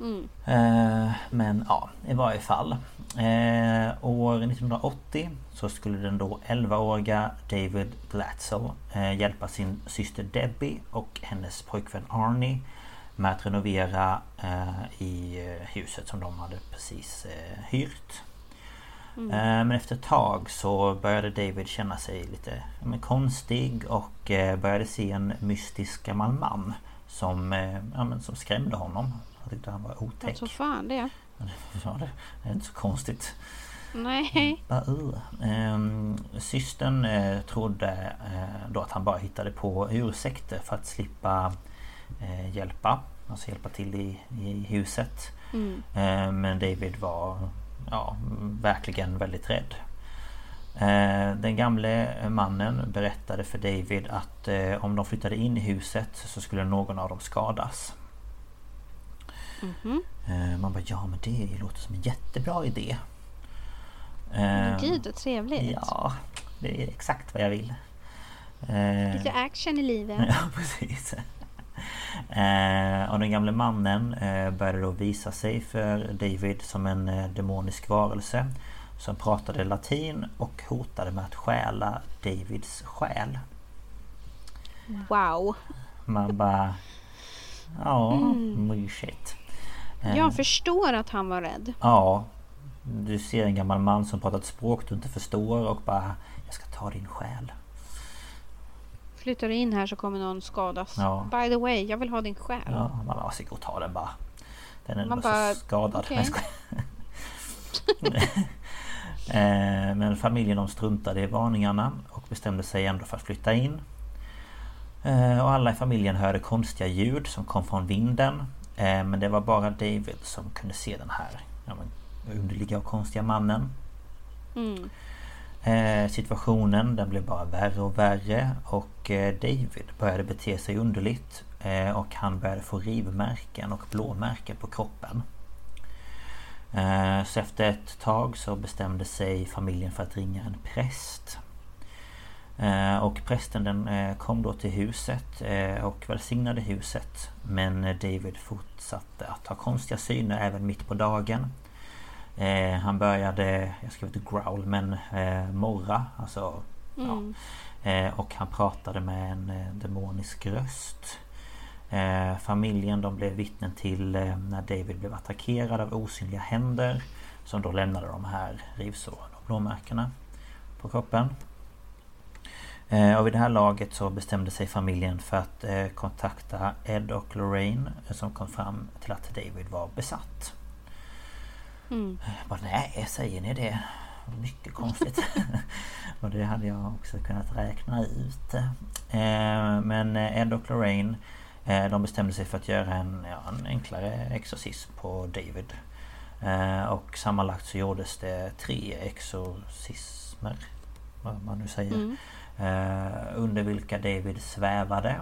Mm. Eh, men ja, i varje fall. Eh, år 1980 så skulle den då 11-åriga David Glatzel eh, hjälpa sin syster Debbie och hennes pojkvän Arnie med att renovera i huset som de hade precis hyrt. Eh, Men efter ett tag så började David känna sig lite konstig och började se en mystisk gammal man som, ja, som skrämde honom. Han tyckte han var otäck. Alltså fan det. Ja, det, är inte så konstigt. Nej. Bara, uh. Ehm, systern eh, trodde eh, då att han bara hittade på ursäkter för att slippa eh, hjälpa. Alltså hjälpa till i, i huset. Mm. Eh, men David var ja, verkligen väldigt rädd. Eh, Den gamle mannen berättade för David att eh, om de flyttade in i huset så skulle någon av dem skadas. Mhm. Eh, Man bara ja men det låter som en jättebra idé. Men Eh, gud vad trevligt. Ja, det är exakt vad jag vill. Eh, Lite action i livet. Ja, precis. Eh, och den gamle mannen började då visa sig för David som en demonisk varelse som pratade latin och hotade med att stjäla Davids själ. Wow. Man bara... Ja, mysigt. Eh, Jag förstår att han var rädd. Ja, du ser en gammal man som pratar ett språk du inte förstår och bara Jag ska ta din själ. Flyttar du in här så kommer någon skadas. Ja. By the way, jag vill ha din själ. Ja, man bara varsågod och ta den bara. Den är Man bara, så skadad. skojar. Eh, Men familjen de struntade i varningarna och bestämde sig ändå för att flytta in. Eh, Och alla i familjen hörde konstiga ljud som kom från vinden. Eh, men det var bara David som kunde se den här underliga och konstiga mannen. Mm. Eh, situationen den blev bara värre och värre och eh, David började bete sig underligt och han började få rivmärken och blåmärken på kroppen. Så efter ett tag så bestämde sig familjen för att ringa en präst. Eh, och prästen den eh, kom då till huset och välsignade huset. Men David fortsatte att ha konstiga syner även mitt på dagen. Han började, jag skrev inte growl men morra. Alltså, mm. ja. Och han pratade med en demonisk röst. Eh, familjen de blev vittnen till eh, när David blev attackerad av osynliga händer Som då lämnade de här rivsåren och blåmärkena på kroppen. Eh, och vid det här laget så bestämde sig familjen för att eh, kontakta Ed och Lorraine eh, som kom fram till att David var besatt. Mm. Bara, nej, säger ni det? Mycket konstigt. och det hade jag också kunnat räkna ut. men Ed och Lorraine de bestämde sig för att göra en, ja, en enklare exorcism på David. Och sammanlagt så gjordes det tre exorcismer. Vad man nu säger. Mm. Eh, under vilka David svävade.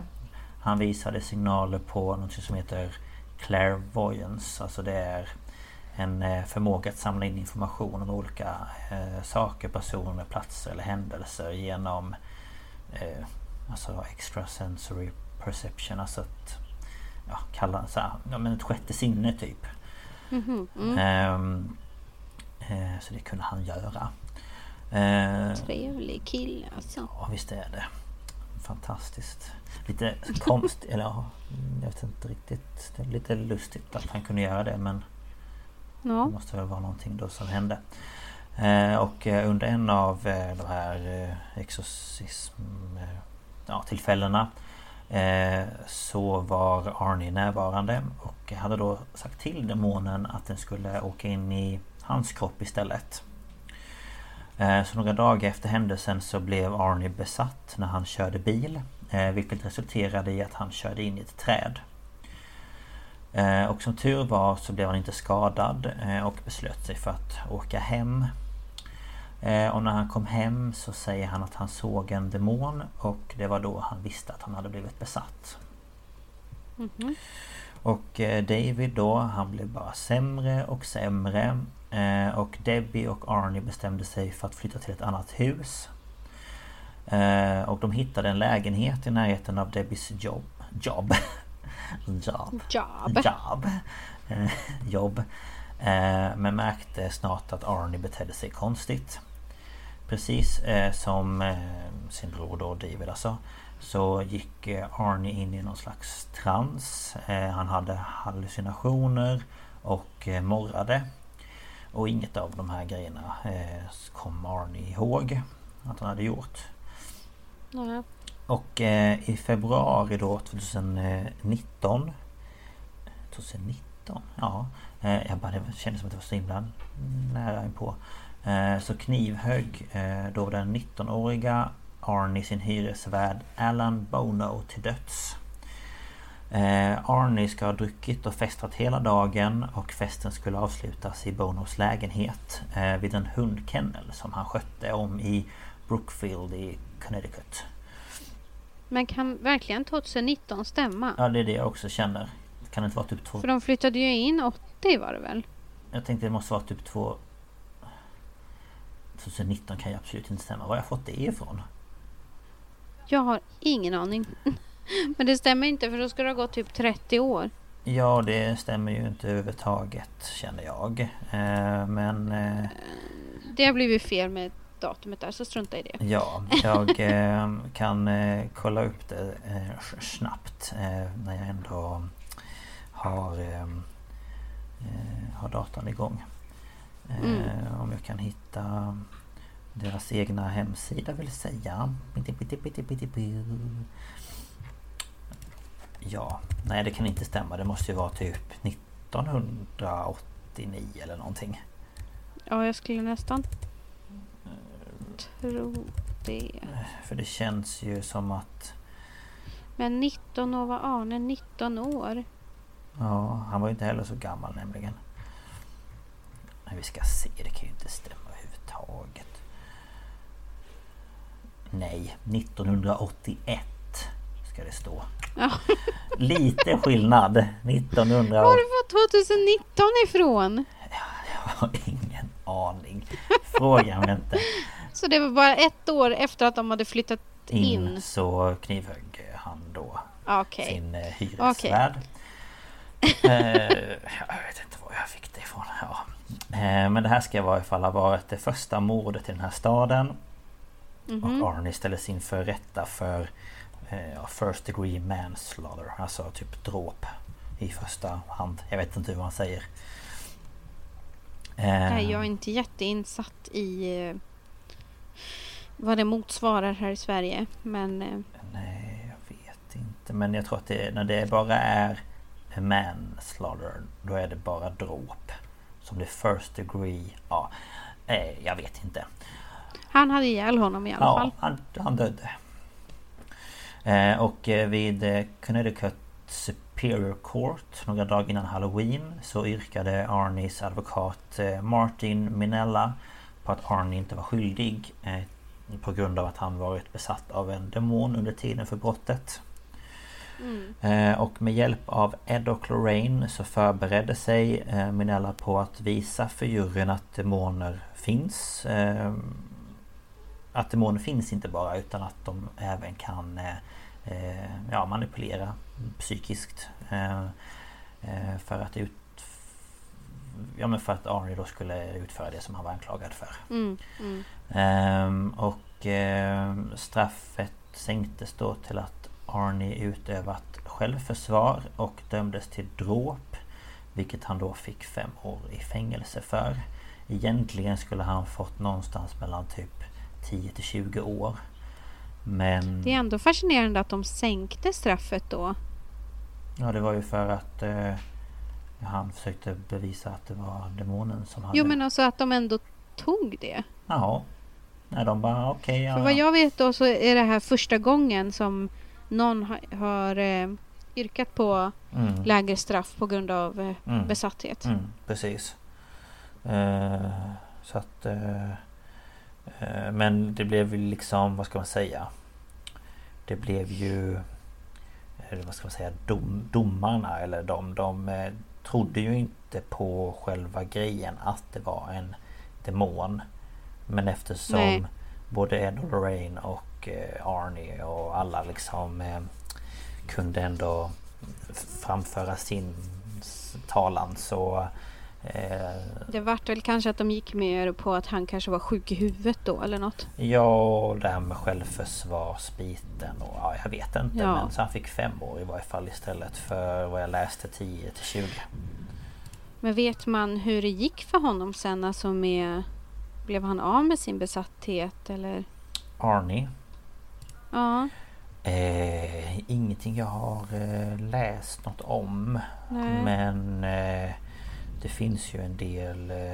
Han visade signaler på något som heter clairvoyance. Alltså det är en förmåga att samla in information om olika saker, personer, platser eller händelser genom alltså extrasensory perception, alltså ett... Ja, kalla så här, ja, men ett sjätte sinne typ. Mm -hmm. mm. Eh, så det kunde han göra. Eh, Trevlig kille alltså. Ja visst är det. Fantastiskt. Lite konst, eller ja, jag vet inte riktigt. Det är lite lustigt att han kunde göra det men ja. Det måste väl vara någonting då som hände. Eh, och eh, under en av de här exorcism ja, tillfällena så var Arnie närvarande och hade då sagt till demonen att den skulle åka in i hans kropp istället. Eh, så några dagar efter händelsen så blev Arnie besatt när han körde bil. Eh, vilket resulterade i att han körde in i ett träd. Och som tur var så blev han inte skadad och beslöt sig för att åka hem Eh, och när han kom hem så säger han att han såg en demon och det var då han visste att han hade blivit besatt. Mm -hmm. Och eh, David då, han blev bara sämre och sämre. Eh, och Debbie och Arnie bestämde sig för att flytta till ett annat hus. Och de hittade en lägenhet i närheten av Debbies jobb. Jobb. jobb. Jobb. Jobb. jobb. Men märkte snart att Arnie betedde sig konstigt. Precis eh, som eh, sin bror då David alltså Så gick eh, Arnie in i någon slags trans eh, Han hade hallucinationer Och eh, morrade Och inget av de här grejerna eh, kom Arnie ihåg Att han hade gjort mm. Och i februari då 2019 2019? Ja Jag bara, det kändes som att det var så himla nära inpå Eh, så knivhögg eh, då den 19-åriga Arnie sin hyresvärd Alan Bono till döds. Eh, Arnie ska ha druckit och festat hela dagen och festen skulle avslutas i Bonos lägenhet vid en hundkennel som han skötte om i Brookfield i Connecticut. Men kan verkligen 2019 stämma? Ja det är det jag också känner. Kan det inte vara typ två... För de flyttade ju in 80 var det väl? Jag tänkte det måste vara typ två 2019 kan ju absolut inte stämma. Var har jag fått det ifrån? Jag har ingen aning. Men det stämmer inte för då ska det ha gått typ 30 år. Ja, det stämmer ju inte överhuvudtaget känner jag. Eh, men... Eh, det har blivit fel med datumet där, så strunta i det. Ja, jag eh, kan kolla upp det snabbt när jag ändå har, har datorn igång. Mm. Om jag kan hitta deras egna hemsida vill säga. Ja, nej det kan inte stämma. Det måste ju vara typ 1989 eller någonting. Ja, jag skulle nästan tro det. För det känns ju som att... Men 19 år var Arne 19 år. Ja, han var ju inte heller så gammal nämligen. Men vi ska se, det kan ju inte stämma överhuvudtaget. Nej, 1981 ska det stå. Ja. Lite skillnad. 1900... Var har du fått 2019 ifrån? Jag har ingen aning. Fråga mig inte. Så det var bara ett år efter att de hade flyttat in? In så knivhögg han då Okej. sin eh, hyresvärd. eh, jag vet inte var jag fick det ifrån. Ja. Eh, men det här ska i varje fall ha varit det första mordet i den här staden. Mhm. Och Arnie ställdes inför rätta för eh, ja, First degree manslaughter. Alltså typ dråp i första hand. Jag vet inte hur man säger. Eh, Nej, jag är inte jätteinsatt i eh, vad det motsvarar här i Sverige. Men eh, Nej, jag vet inte. Men jag tror att det, när det bara är manslaughter, då är det bara dråp. Som det first degree, ja. Jag vet inte. han hade ihjäl honom i alla Ja, fall. han, han dödde. Eh, och eh, vid eh, Connecticut Superior Court några dagar innan Halloween så yrkade Arnies advokat Martin Minella på att Arnie inte var skyldig på grund av att han varit besatt av en demon under tiden för brottet. Eh, och med hjälp av Ed och Lorraine så förberedde sig Minella på att visa för juryn att demoner finns. Eh, att demoner finns inte bara utan att de även kan eh, eh, ja, manipulera psykiskt. Eh, eh, för att ut... Ja men för att Arnie då skulle utföra det som han var anklagad för. Mm, mm. Ehm, och ehm, straffet sänktes då till att Arnie utövat självförsvar och dömdes till dråp. Vilket han då fick fem år i fängelse för. Egentligen skulle han fått någonstans mellan typ 10 till 20 år. Men... Det är ändå fascinerande att de sänkte straffet då. Ja det var ju för att eh, han försökte bevisa att det var demonen som hade... Jo men alltså att de ändå tog det. Jaha. Nej de bara okej ja, För vad ja. jag vet då så är det här första gången som någon har, har eh, yrkat på Mm. lägre straff på grund av eh, Mm. besatthet. Mm, precis. Eh, så att... Eh, men det blev ju liksom, vad ska man säga? Det blev ju... Eller vad ska man säga? Dom, domarna eller de, de eh, trodde ju inte på själva grejen att det var en demon. Men eftersom Nej. både Ed och Lorraine och eh, Arnie och alla liksom kunde ändå framföra sin talan så... Eh, Det vart väl kanske att de gick mer på att han kanske var sjuk i huvudet då eller något. ja, det här med självförsvarsbiten och ja, jag vet inte. Ja. Men så han fick fem år i varje fall istället för vad jag läste 10 till 20. Men vet man hur det gick för honom sen? Alltså med... Blev han av med sin besatthet eller? Arnie. Ja, Eh, ingenting jag har eh, läst något om. Nej. Men eh, det finns ju en del eh,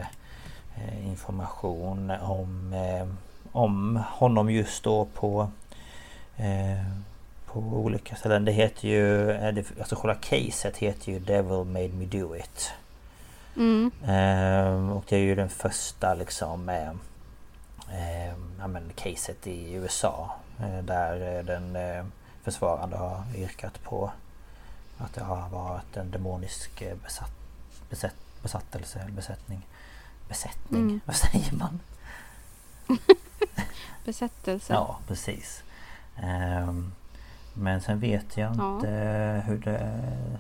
eh, information om, eh, om honom just då på eh, på olika ställen. Det heter ju, eh, alltså själva caset heter ju Devil Made Me Do It. mm, Ehm, och det är ju den första liksom eh, eh, ja, men caset i USA. Eh, där eh, den eh, försvarande har yrkat på att det har varit en demonisk eh, besatt, besätt, besattelse eller besättning. Besättning, Mm. vad säger man? besättelse. Ja, precis. Ehm, men sen vet jag Ja. inte hur det eh,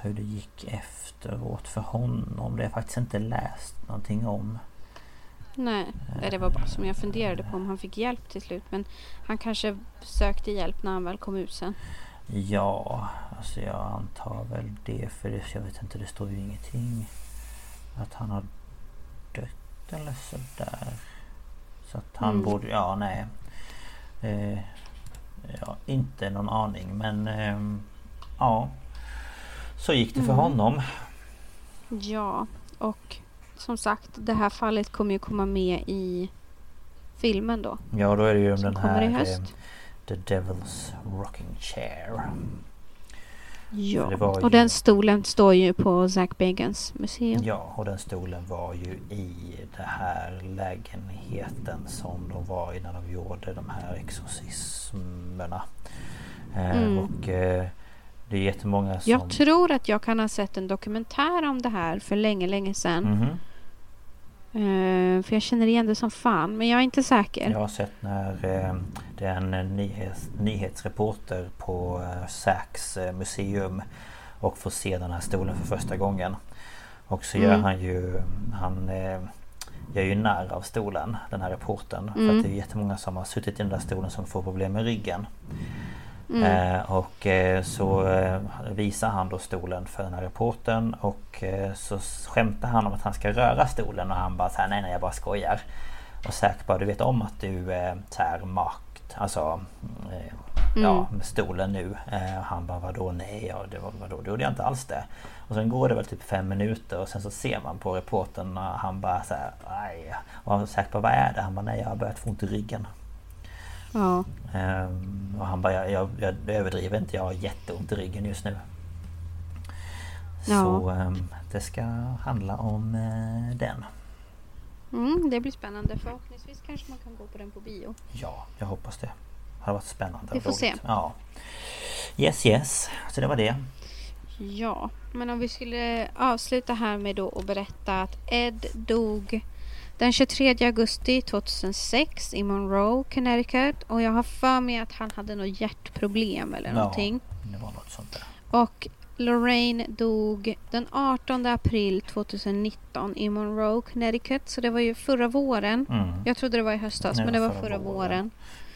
hur det gick efteråt för honom. Det har jag faktiskt inte läst någonting om. Nej, Nej, det var bara som jag funderade på om han fick hjälp till slut. Men han kanske sökte hjälp när han väl kom ut sen. Ja, alltså jag antar väl det för det, jag vet inte, det står ju ingenting att han har dött eller sådär. Så att han Mm. borde, ja nej. Eh, ja, inte någon aning men ehm, ja. Så gick det för Mm. honom. Ja, och som sagt det här fallet kommer ju komma med i filmen då. Ja då är det ju om Som den kommer här i eh, höst. The Devil's Rocking Chair. Ja, ju- och den stolen står ju på Zack Bagans museum. Ja, och den stolen var ju i den här lägenheten som de var i när de gjorde de här exorcismerna. Eh, Mm. Och eh, det är jättemånga som... Jag tror att jag kan ha sett en dokumentär om det här för länge, länge sedan. Mhm. Eh, för jag känner igen det som fan, men jag är inte säker. Jag har sett när eh, det är en nyhets, nyhetsreporter på eh, Sachs eh, museum och får se den här stolen för första gången. Och så gör Mm. han ju... Han eh, gör ju narr av stolen, den här reportern. För Mm. att det är jättemånga som har suttit i den där stolen som får problem med ryggen. Mm. Eh, och eh, så eh, visar han då stolen för den här reportern och eh, så skämtar han om att han ska röra stolen och han bara såhär nej nej jag bara skojar. Och säkert bara du vet om att du är så här makt, alltså eh, ja med stolen nu. Eh, och han bara vadå nej ja det var vadå det gjorde jag inte alls det. Och sen går det väl typ fem minuter och sen så ser man på reportern och han bara såhär aj. Och han säkert bara vad är det? Han bara nej jag har börjat få ont i ryggen. Ja. Ehm, och han bara, jag, jag, jag överdriver inte, jag har jätteont i ryggen just nu. Ja. Så ehm, det ska handla om eh, den. Mm, det blir spännande. Förhoppningsvis kanske man kan gå på den på bio. Ja, jag hoppas det. Det har varit spännande. Vi och får se. Ja. Yes, yes. Så det var det. Ja, men om vi skulle avsluta här med då att berätta att Ed dog den 23 augusti 2006 i Monroe, Connecticut. Och jag har för mig att han hade något hjärtproblem eller Ja. någonting. Det var något sånt där. Och Lorraine dog den 18 april 2019 i Monroe, Connecticut. Så det var ju förra våren. Mm. Jag trodde det var i höstas, Nej, men det var förra förra våren. våren.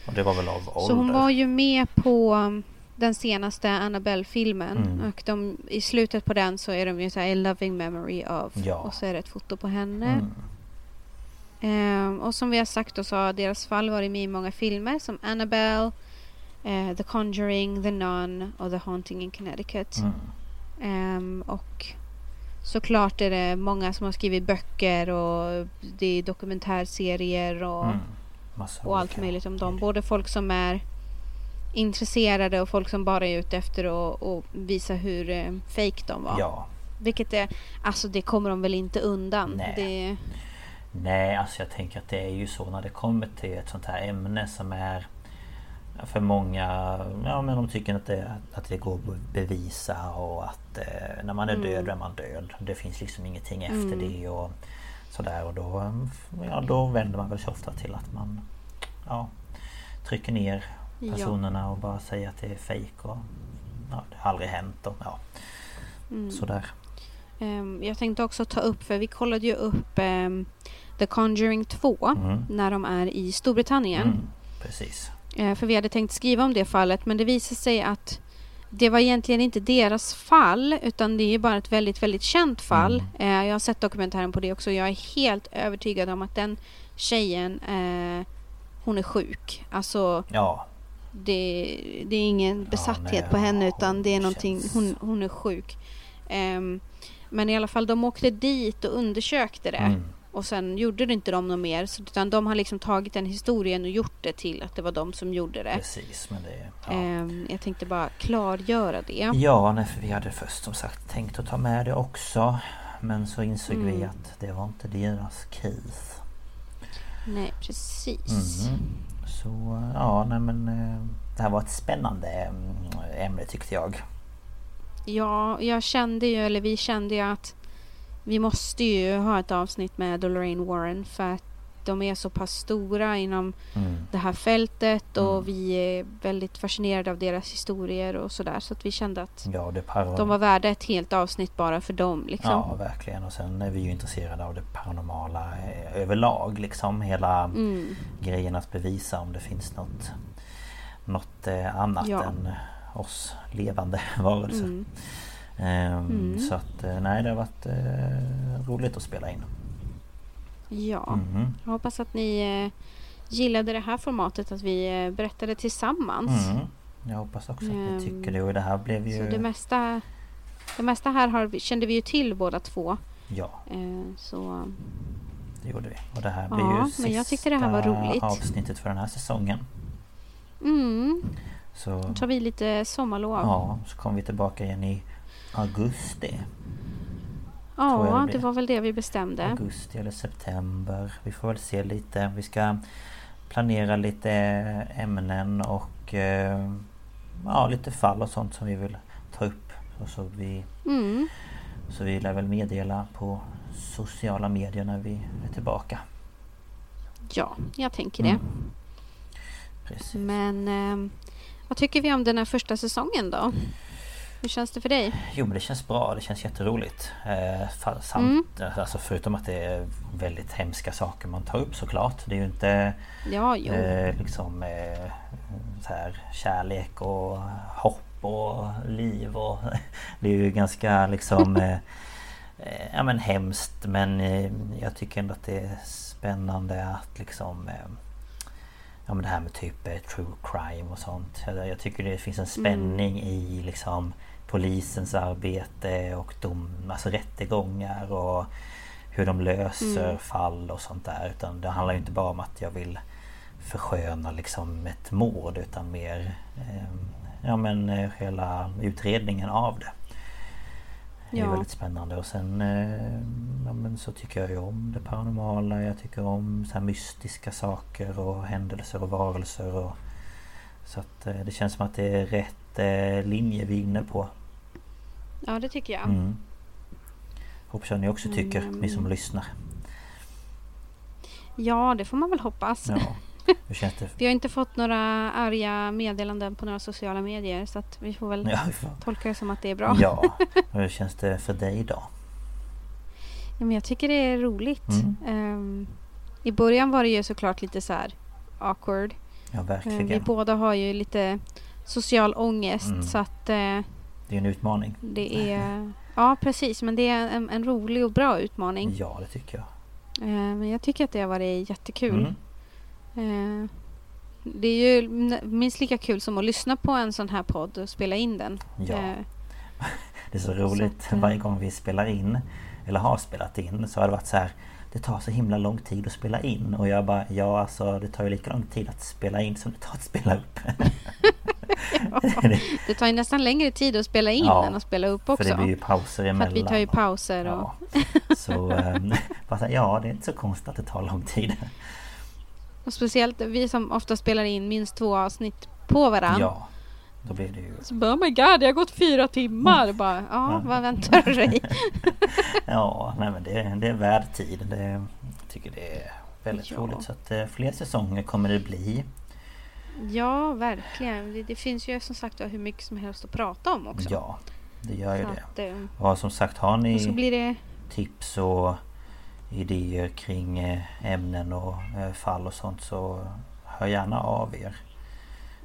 Och det var väl av ålder. Så hon var ju med på um, den senaste Annabelle-filmen. Mm. Och de, i slutet på den så är de ju såhär A loving memory of. Ja. Och så är det ett foto på henne. Mm. Ehm, och som vi har sagt då så har deras fall varit med i många filmer som Annabelle, eh, The Conjuring, The Nun och The Haunting in Connecticut. Mm. Ehm, och såklart är det många som har skrivit böcker och det är dokumentärserier och, Mm. Och allt möjligt om dem. Både folk som är intresserade och folk som bara är ute efter att att visa hur eh, fake de var. Ja. Vilket är, alltså det kommer de väl inte undan. Nej. Det, Nej, alltså jag tänker att det är ju så när det kommer till ett sånt här ämne som är för många, ja men de tycker att det, att det går att bevisa och att eh, när man är död är man död. Det finns liksom ingenting efter det och sådär och då, ja, då vänder man väl sig ofta till att man ja, trycker ner Ja. personerna och bara säger att det är fejk och ja, det har aldrig hänt och ja, sådär. Ehm, jag tänkte också ta upp, för vi kollade ju upp ehm, The Conjuring 2 Mm. när de är i Storbritannien. Mm, precis. Eh, för vi hade tänkt skriva om det fallet men det visade sig att det var egentligen inte deras fall utan det är bara ett väldigt, väldigt känt fall. Eh, jag har sett dokumentären på det också och jag är helt övertygad om att den tjejen, eh, hon är sjuk. Alltså Ja, det, det är ingen besatthet nej, på henne ja, utan det är någonting, hon, hon är sjuk. Ehm, men i alla fall de åkte dit och undersökte det. Mm. Och sen gjorde det inte de något mer. så- Utan de har liksom tagit den historien och gjort det till att det var de som gjorde det. precis. Men det, ja. Ehm, jag tänkte bara klargöra det. Ja, nej, för vi hade först som sagt tänkt att ta med det också. Men så insåg vi Mm. att det var inte deras case. Nej, precis. Mm. Så ja, nej men eh, det här var ett spännande mm, ämne tyckte jag. Ja, jag kände ju, eller vi kände ju att vi måste ju ha ett avsnitt med Lorraine Warren för att de är så pass stora inom Mm. det här fältet och Mm. vi är väldigt fascinerade av deras historier och sådär. Så att vi kände att Ja, de var värda ett helt avsnitt bara för dem. Liksom. Ja, verkligen. Och sen är vi ju intresserade av det paranormala eh, överlag. Liksom hela Mm. grejen att bevisa om det finns något, något eh, annat Ja. än oss levande varelser. Mm. Ehm, Mm. Så att eh, nej, det har varit eh, roligt att spela in. Ja, Mhm. jag hoppas att ni eh, gillade det här formatet att vi berättade tillsammans. Mm. Jag hoppas också att ni Ehm, tycker det och det här blev Så ju... det mesta, det mesta här har kände vi ju till båda två. Ja, Eh, så det gjorde vi. Och det här Ja, blir ju men jag tyckte det här var sista roligt. avsnittet för den här säsongen. mm, Så, Då tar vi lite sommarlov. ja, så kommer vi tillbaka igen i augusti. Ja, det det var väl det vi bestämde. Augusti eller september. Vi får väl se lite. Vi ska planera lite ämnen och eh, ja, lite fall och sånt som vi vill ta upp. Och så vi, Mm. så vi lär väl meddela på sociala medier när vi är tillbaka. Ja, jag tänker det. Mm. Precis. Men eh, vad tycker vi om den här första säsongen då? Hur känns det för dig? Jo men det känns bra, det känns jätteroligt. Eh, fa- samt, alltså förutom att det är väldigt hemska saker man tar upp såklart. Det är ju inte Ja, eh, liksom eh, så här, kärlek och hopp och liv och Det är ju ganska liksom eh, eh, Ja men hemskt men eh, jag tycker ändå att det är spännande att liksom eh, Ja men det här med typ eh, true crime och sånt. Jag, jag tycker det finns en spänning i liksom Polisens arbete och de, alltså rättegångar och hur de löser fall och sånt där. Utan det handlar ju inte bara om att jag vill försköna liksom ett mord utan mer eh, Ja men eh, hela utredningen av det. Det är Ja. väldigt spännande och sen eh, ja, men så tycker jag ju om det paranormala. Jag tycker om så här mystiska saker och händelser och varelser. Och, så att eh, det känns som att det är rätt eh, linje vi är inne på. Ja, det tycker jag. Mm. Hoppas jag ni också tycker, Mm. ni som lyssnar. Ja, det får man väl hoppas. Ja. Hur känns det? Vi har inte fått några arga meddelanden på några sociala medier så att vi får väl Ja, får- tolka det som att det är bra. ja. Hur känns det för dig idag? Ja, men jag tycker det är roligt. Mm. Ehm, I början var det ju såklart lite så här awkward. Ja, verkligen. vi båda har ju lite social ångest Mm. så att eh, Det är en utmaning. det är... Ja, precis. Men det är en, en rolig och bra utmaning. Ja, det tycker jag. Ehm, men jag tycker att det har varit jättekul. Mm. Ehm, det är ju minst lika kul som att lyssna på en sån här podd och spela in den. Ja. Ehm, Det är så roligt Så att, eh, varje gång vi spelar in Eller har spelat in så har det varit så här Det tar så himla lång tid att spela in och jag bara Ja alltså det tar ju lika lång tid att spela in som det tar att spela upp det tar ju nästan längre tid att spela in Ja, än att spela upp också. För det blir ju pauser För emellan att vi tar ju pauser och... Ja, så, ehm, ja det är inte så konstigt att det tar lång tid Och speciellt vi som ofta spelar in minst två avsnitt på varandra. Ja Då blir det ju Så bara, oh my god, det har gått fyra timmar. Bara, ja, vad väntar du dig? Ja, nej men det, det är värd tid. Det, jag tycker det är väldigt Ja. roligt. Så att eh, fler säsonger kommer det bli. ja, verkligen. Det, det finns ju som sagt hur mycket som helst att prata om också. Ja, det gör ju Så det. att, eh, Och som sagt, har ni blir det... tips och idéer kring eh, ämnen och eh, fall och sånt så hör gärna av er.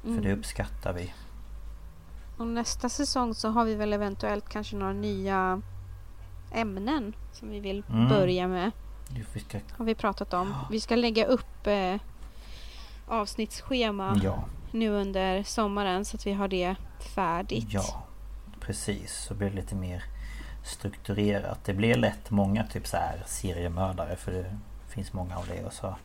För Mm. det uppskattar vi. Och nästa säsong så har vi väl eventuellt kanske några nya ämnen som vi vill Mm. börja med. Vi ska, Har vi pratat om. Vi ska lägga upp eh, avsnittsschema ja, nu under sommaren så att vi har det färdigt. ja, precis. Så blir det lite mer strukturerat. Det blir lätt många typ så här seriemördare för det finns många av det och så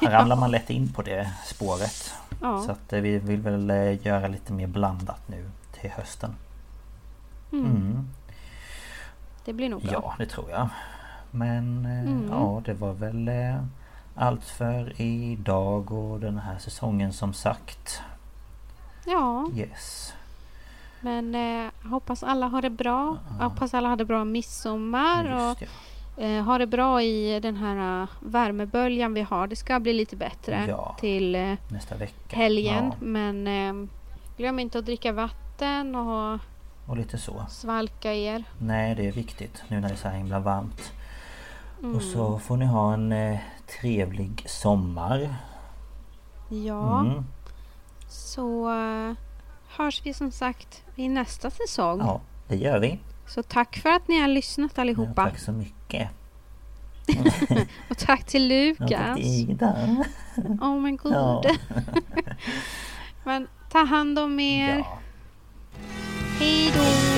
ramlar man lätt in på det spåret. Ja. Så att eh, vi vill väl eh, göra lite mer blandat nu till hösten. Mm. Mm. Det blir nog bra. Ja, det tror jag. Men eh, Mm. ja, det var väl allt för idag och den här säsongen som sagt. Ja, Yes. Men eh, hoppas alla har det bra. Hoppas alla hade bra midsommar och Just det. eh, har det bra i den här uh, värmeböljan vi har. Det ska bli lite bättre Ja. till eh, Nästa vecka. helgen. Ja, Men eh, glöm inte att dricka vatten och och lite så. svalka er. Nej, det är viktigt nu när det är så här himla varmt. Mm. Och så får ni ha en eh, trevlig sommar. Ja, Mm. så hörs vi som sagt i nästa säsong. Ja, det gör vi. Så tack för att ni har lyssnat Ja, allihopa. tack så mycket. Och tack till Ja, tack Lukas. till Ida. Oh my god. Ja. Men ta hand om er. ja. Hej då.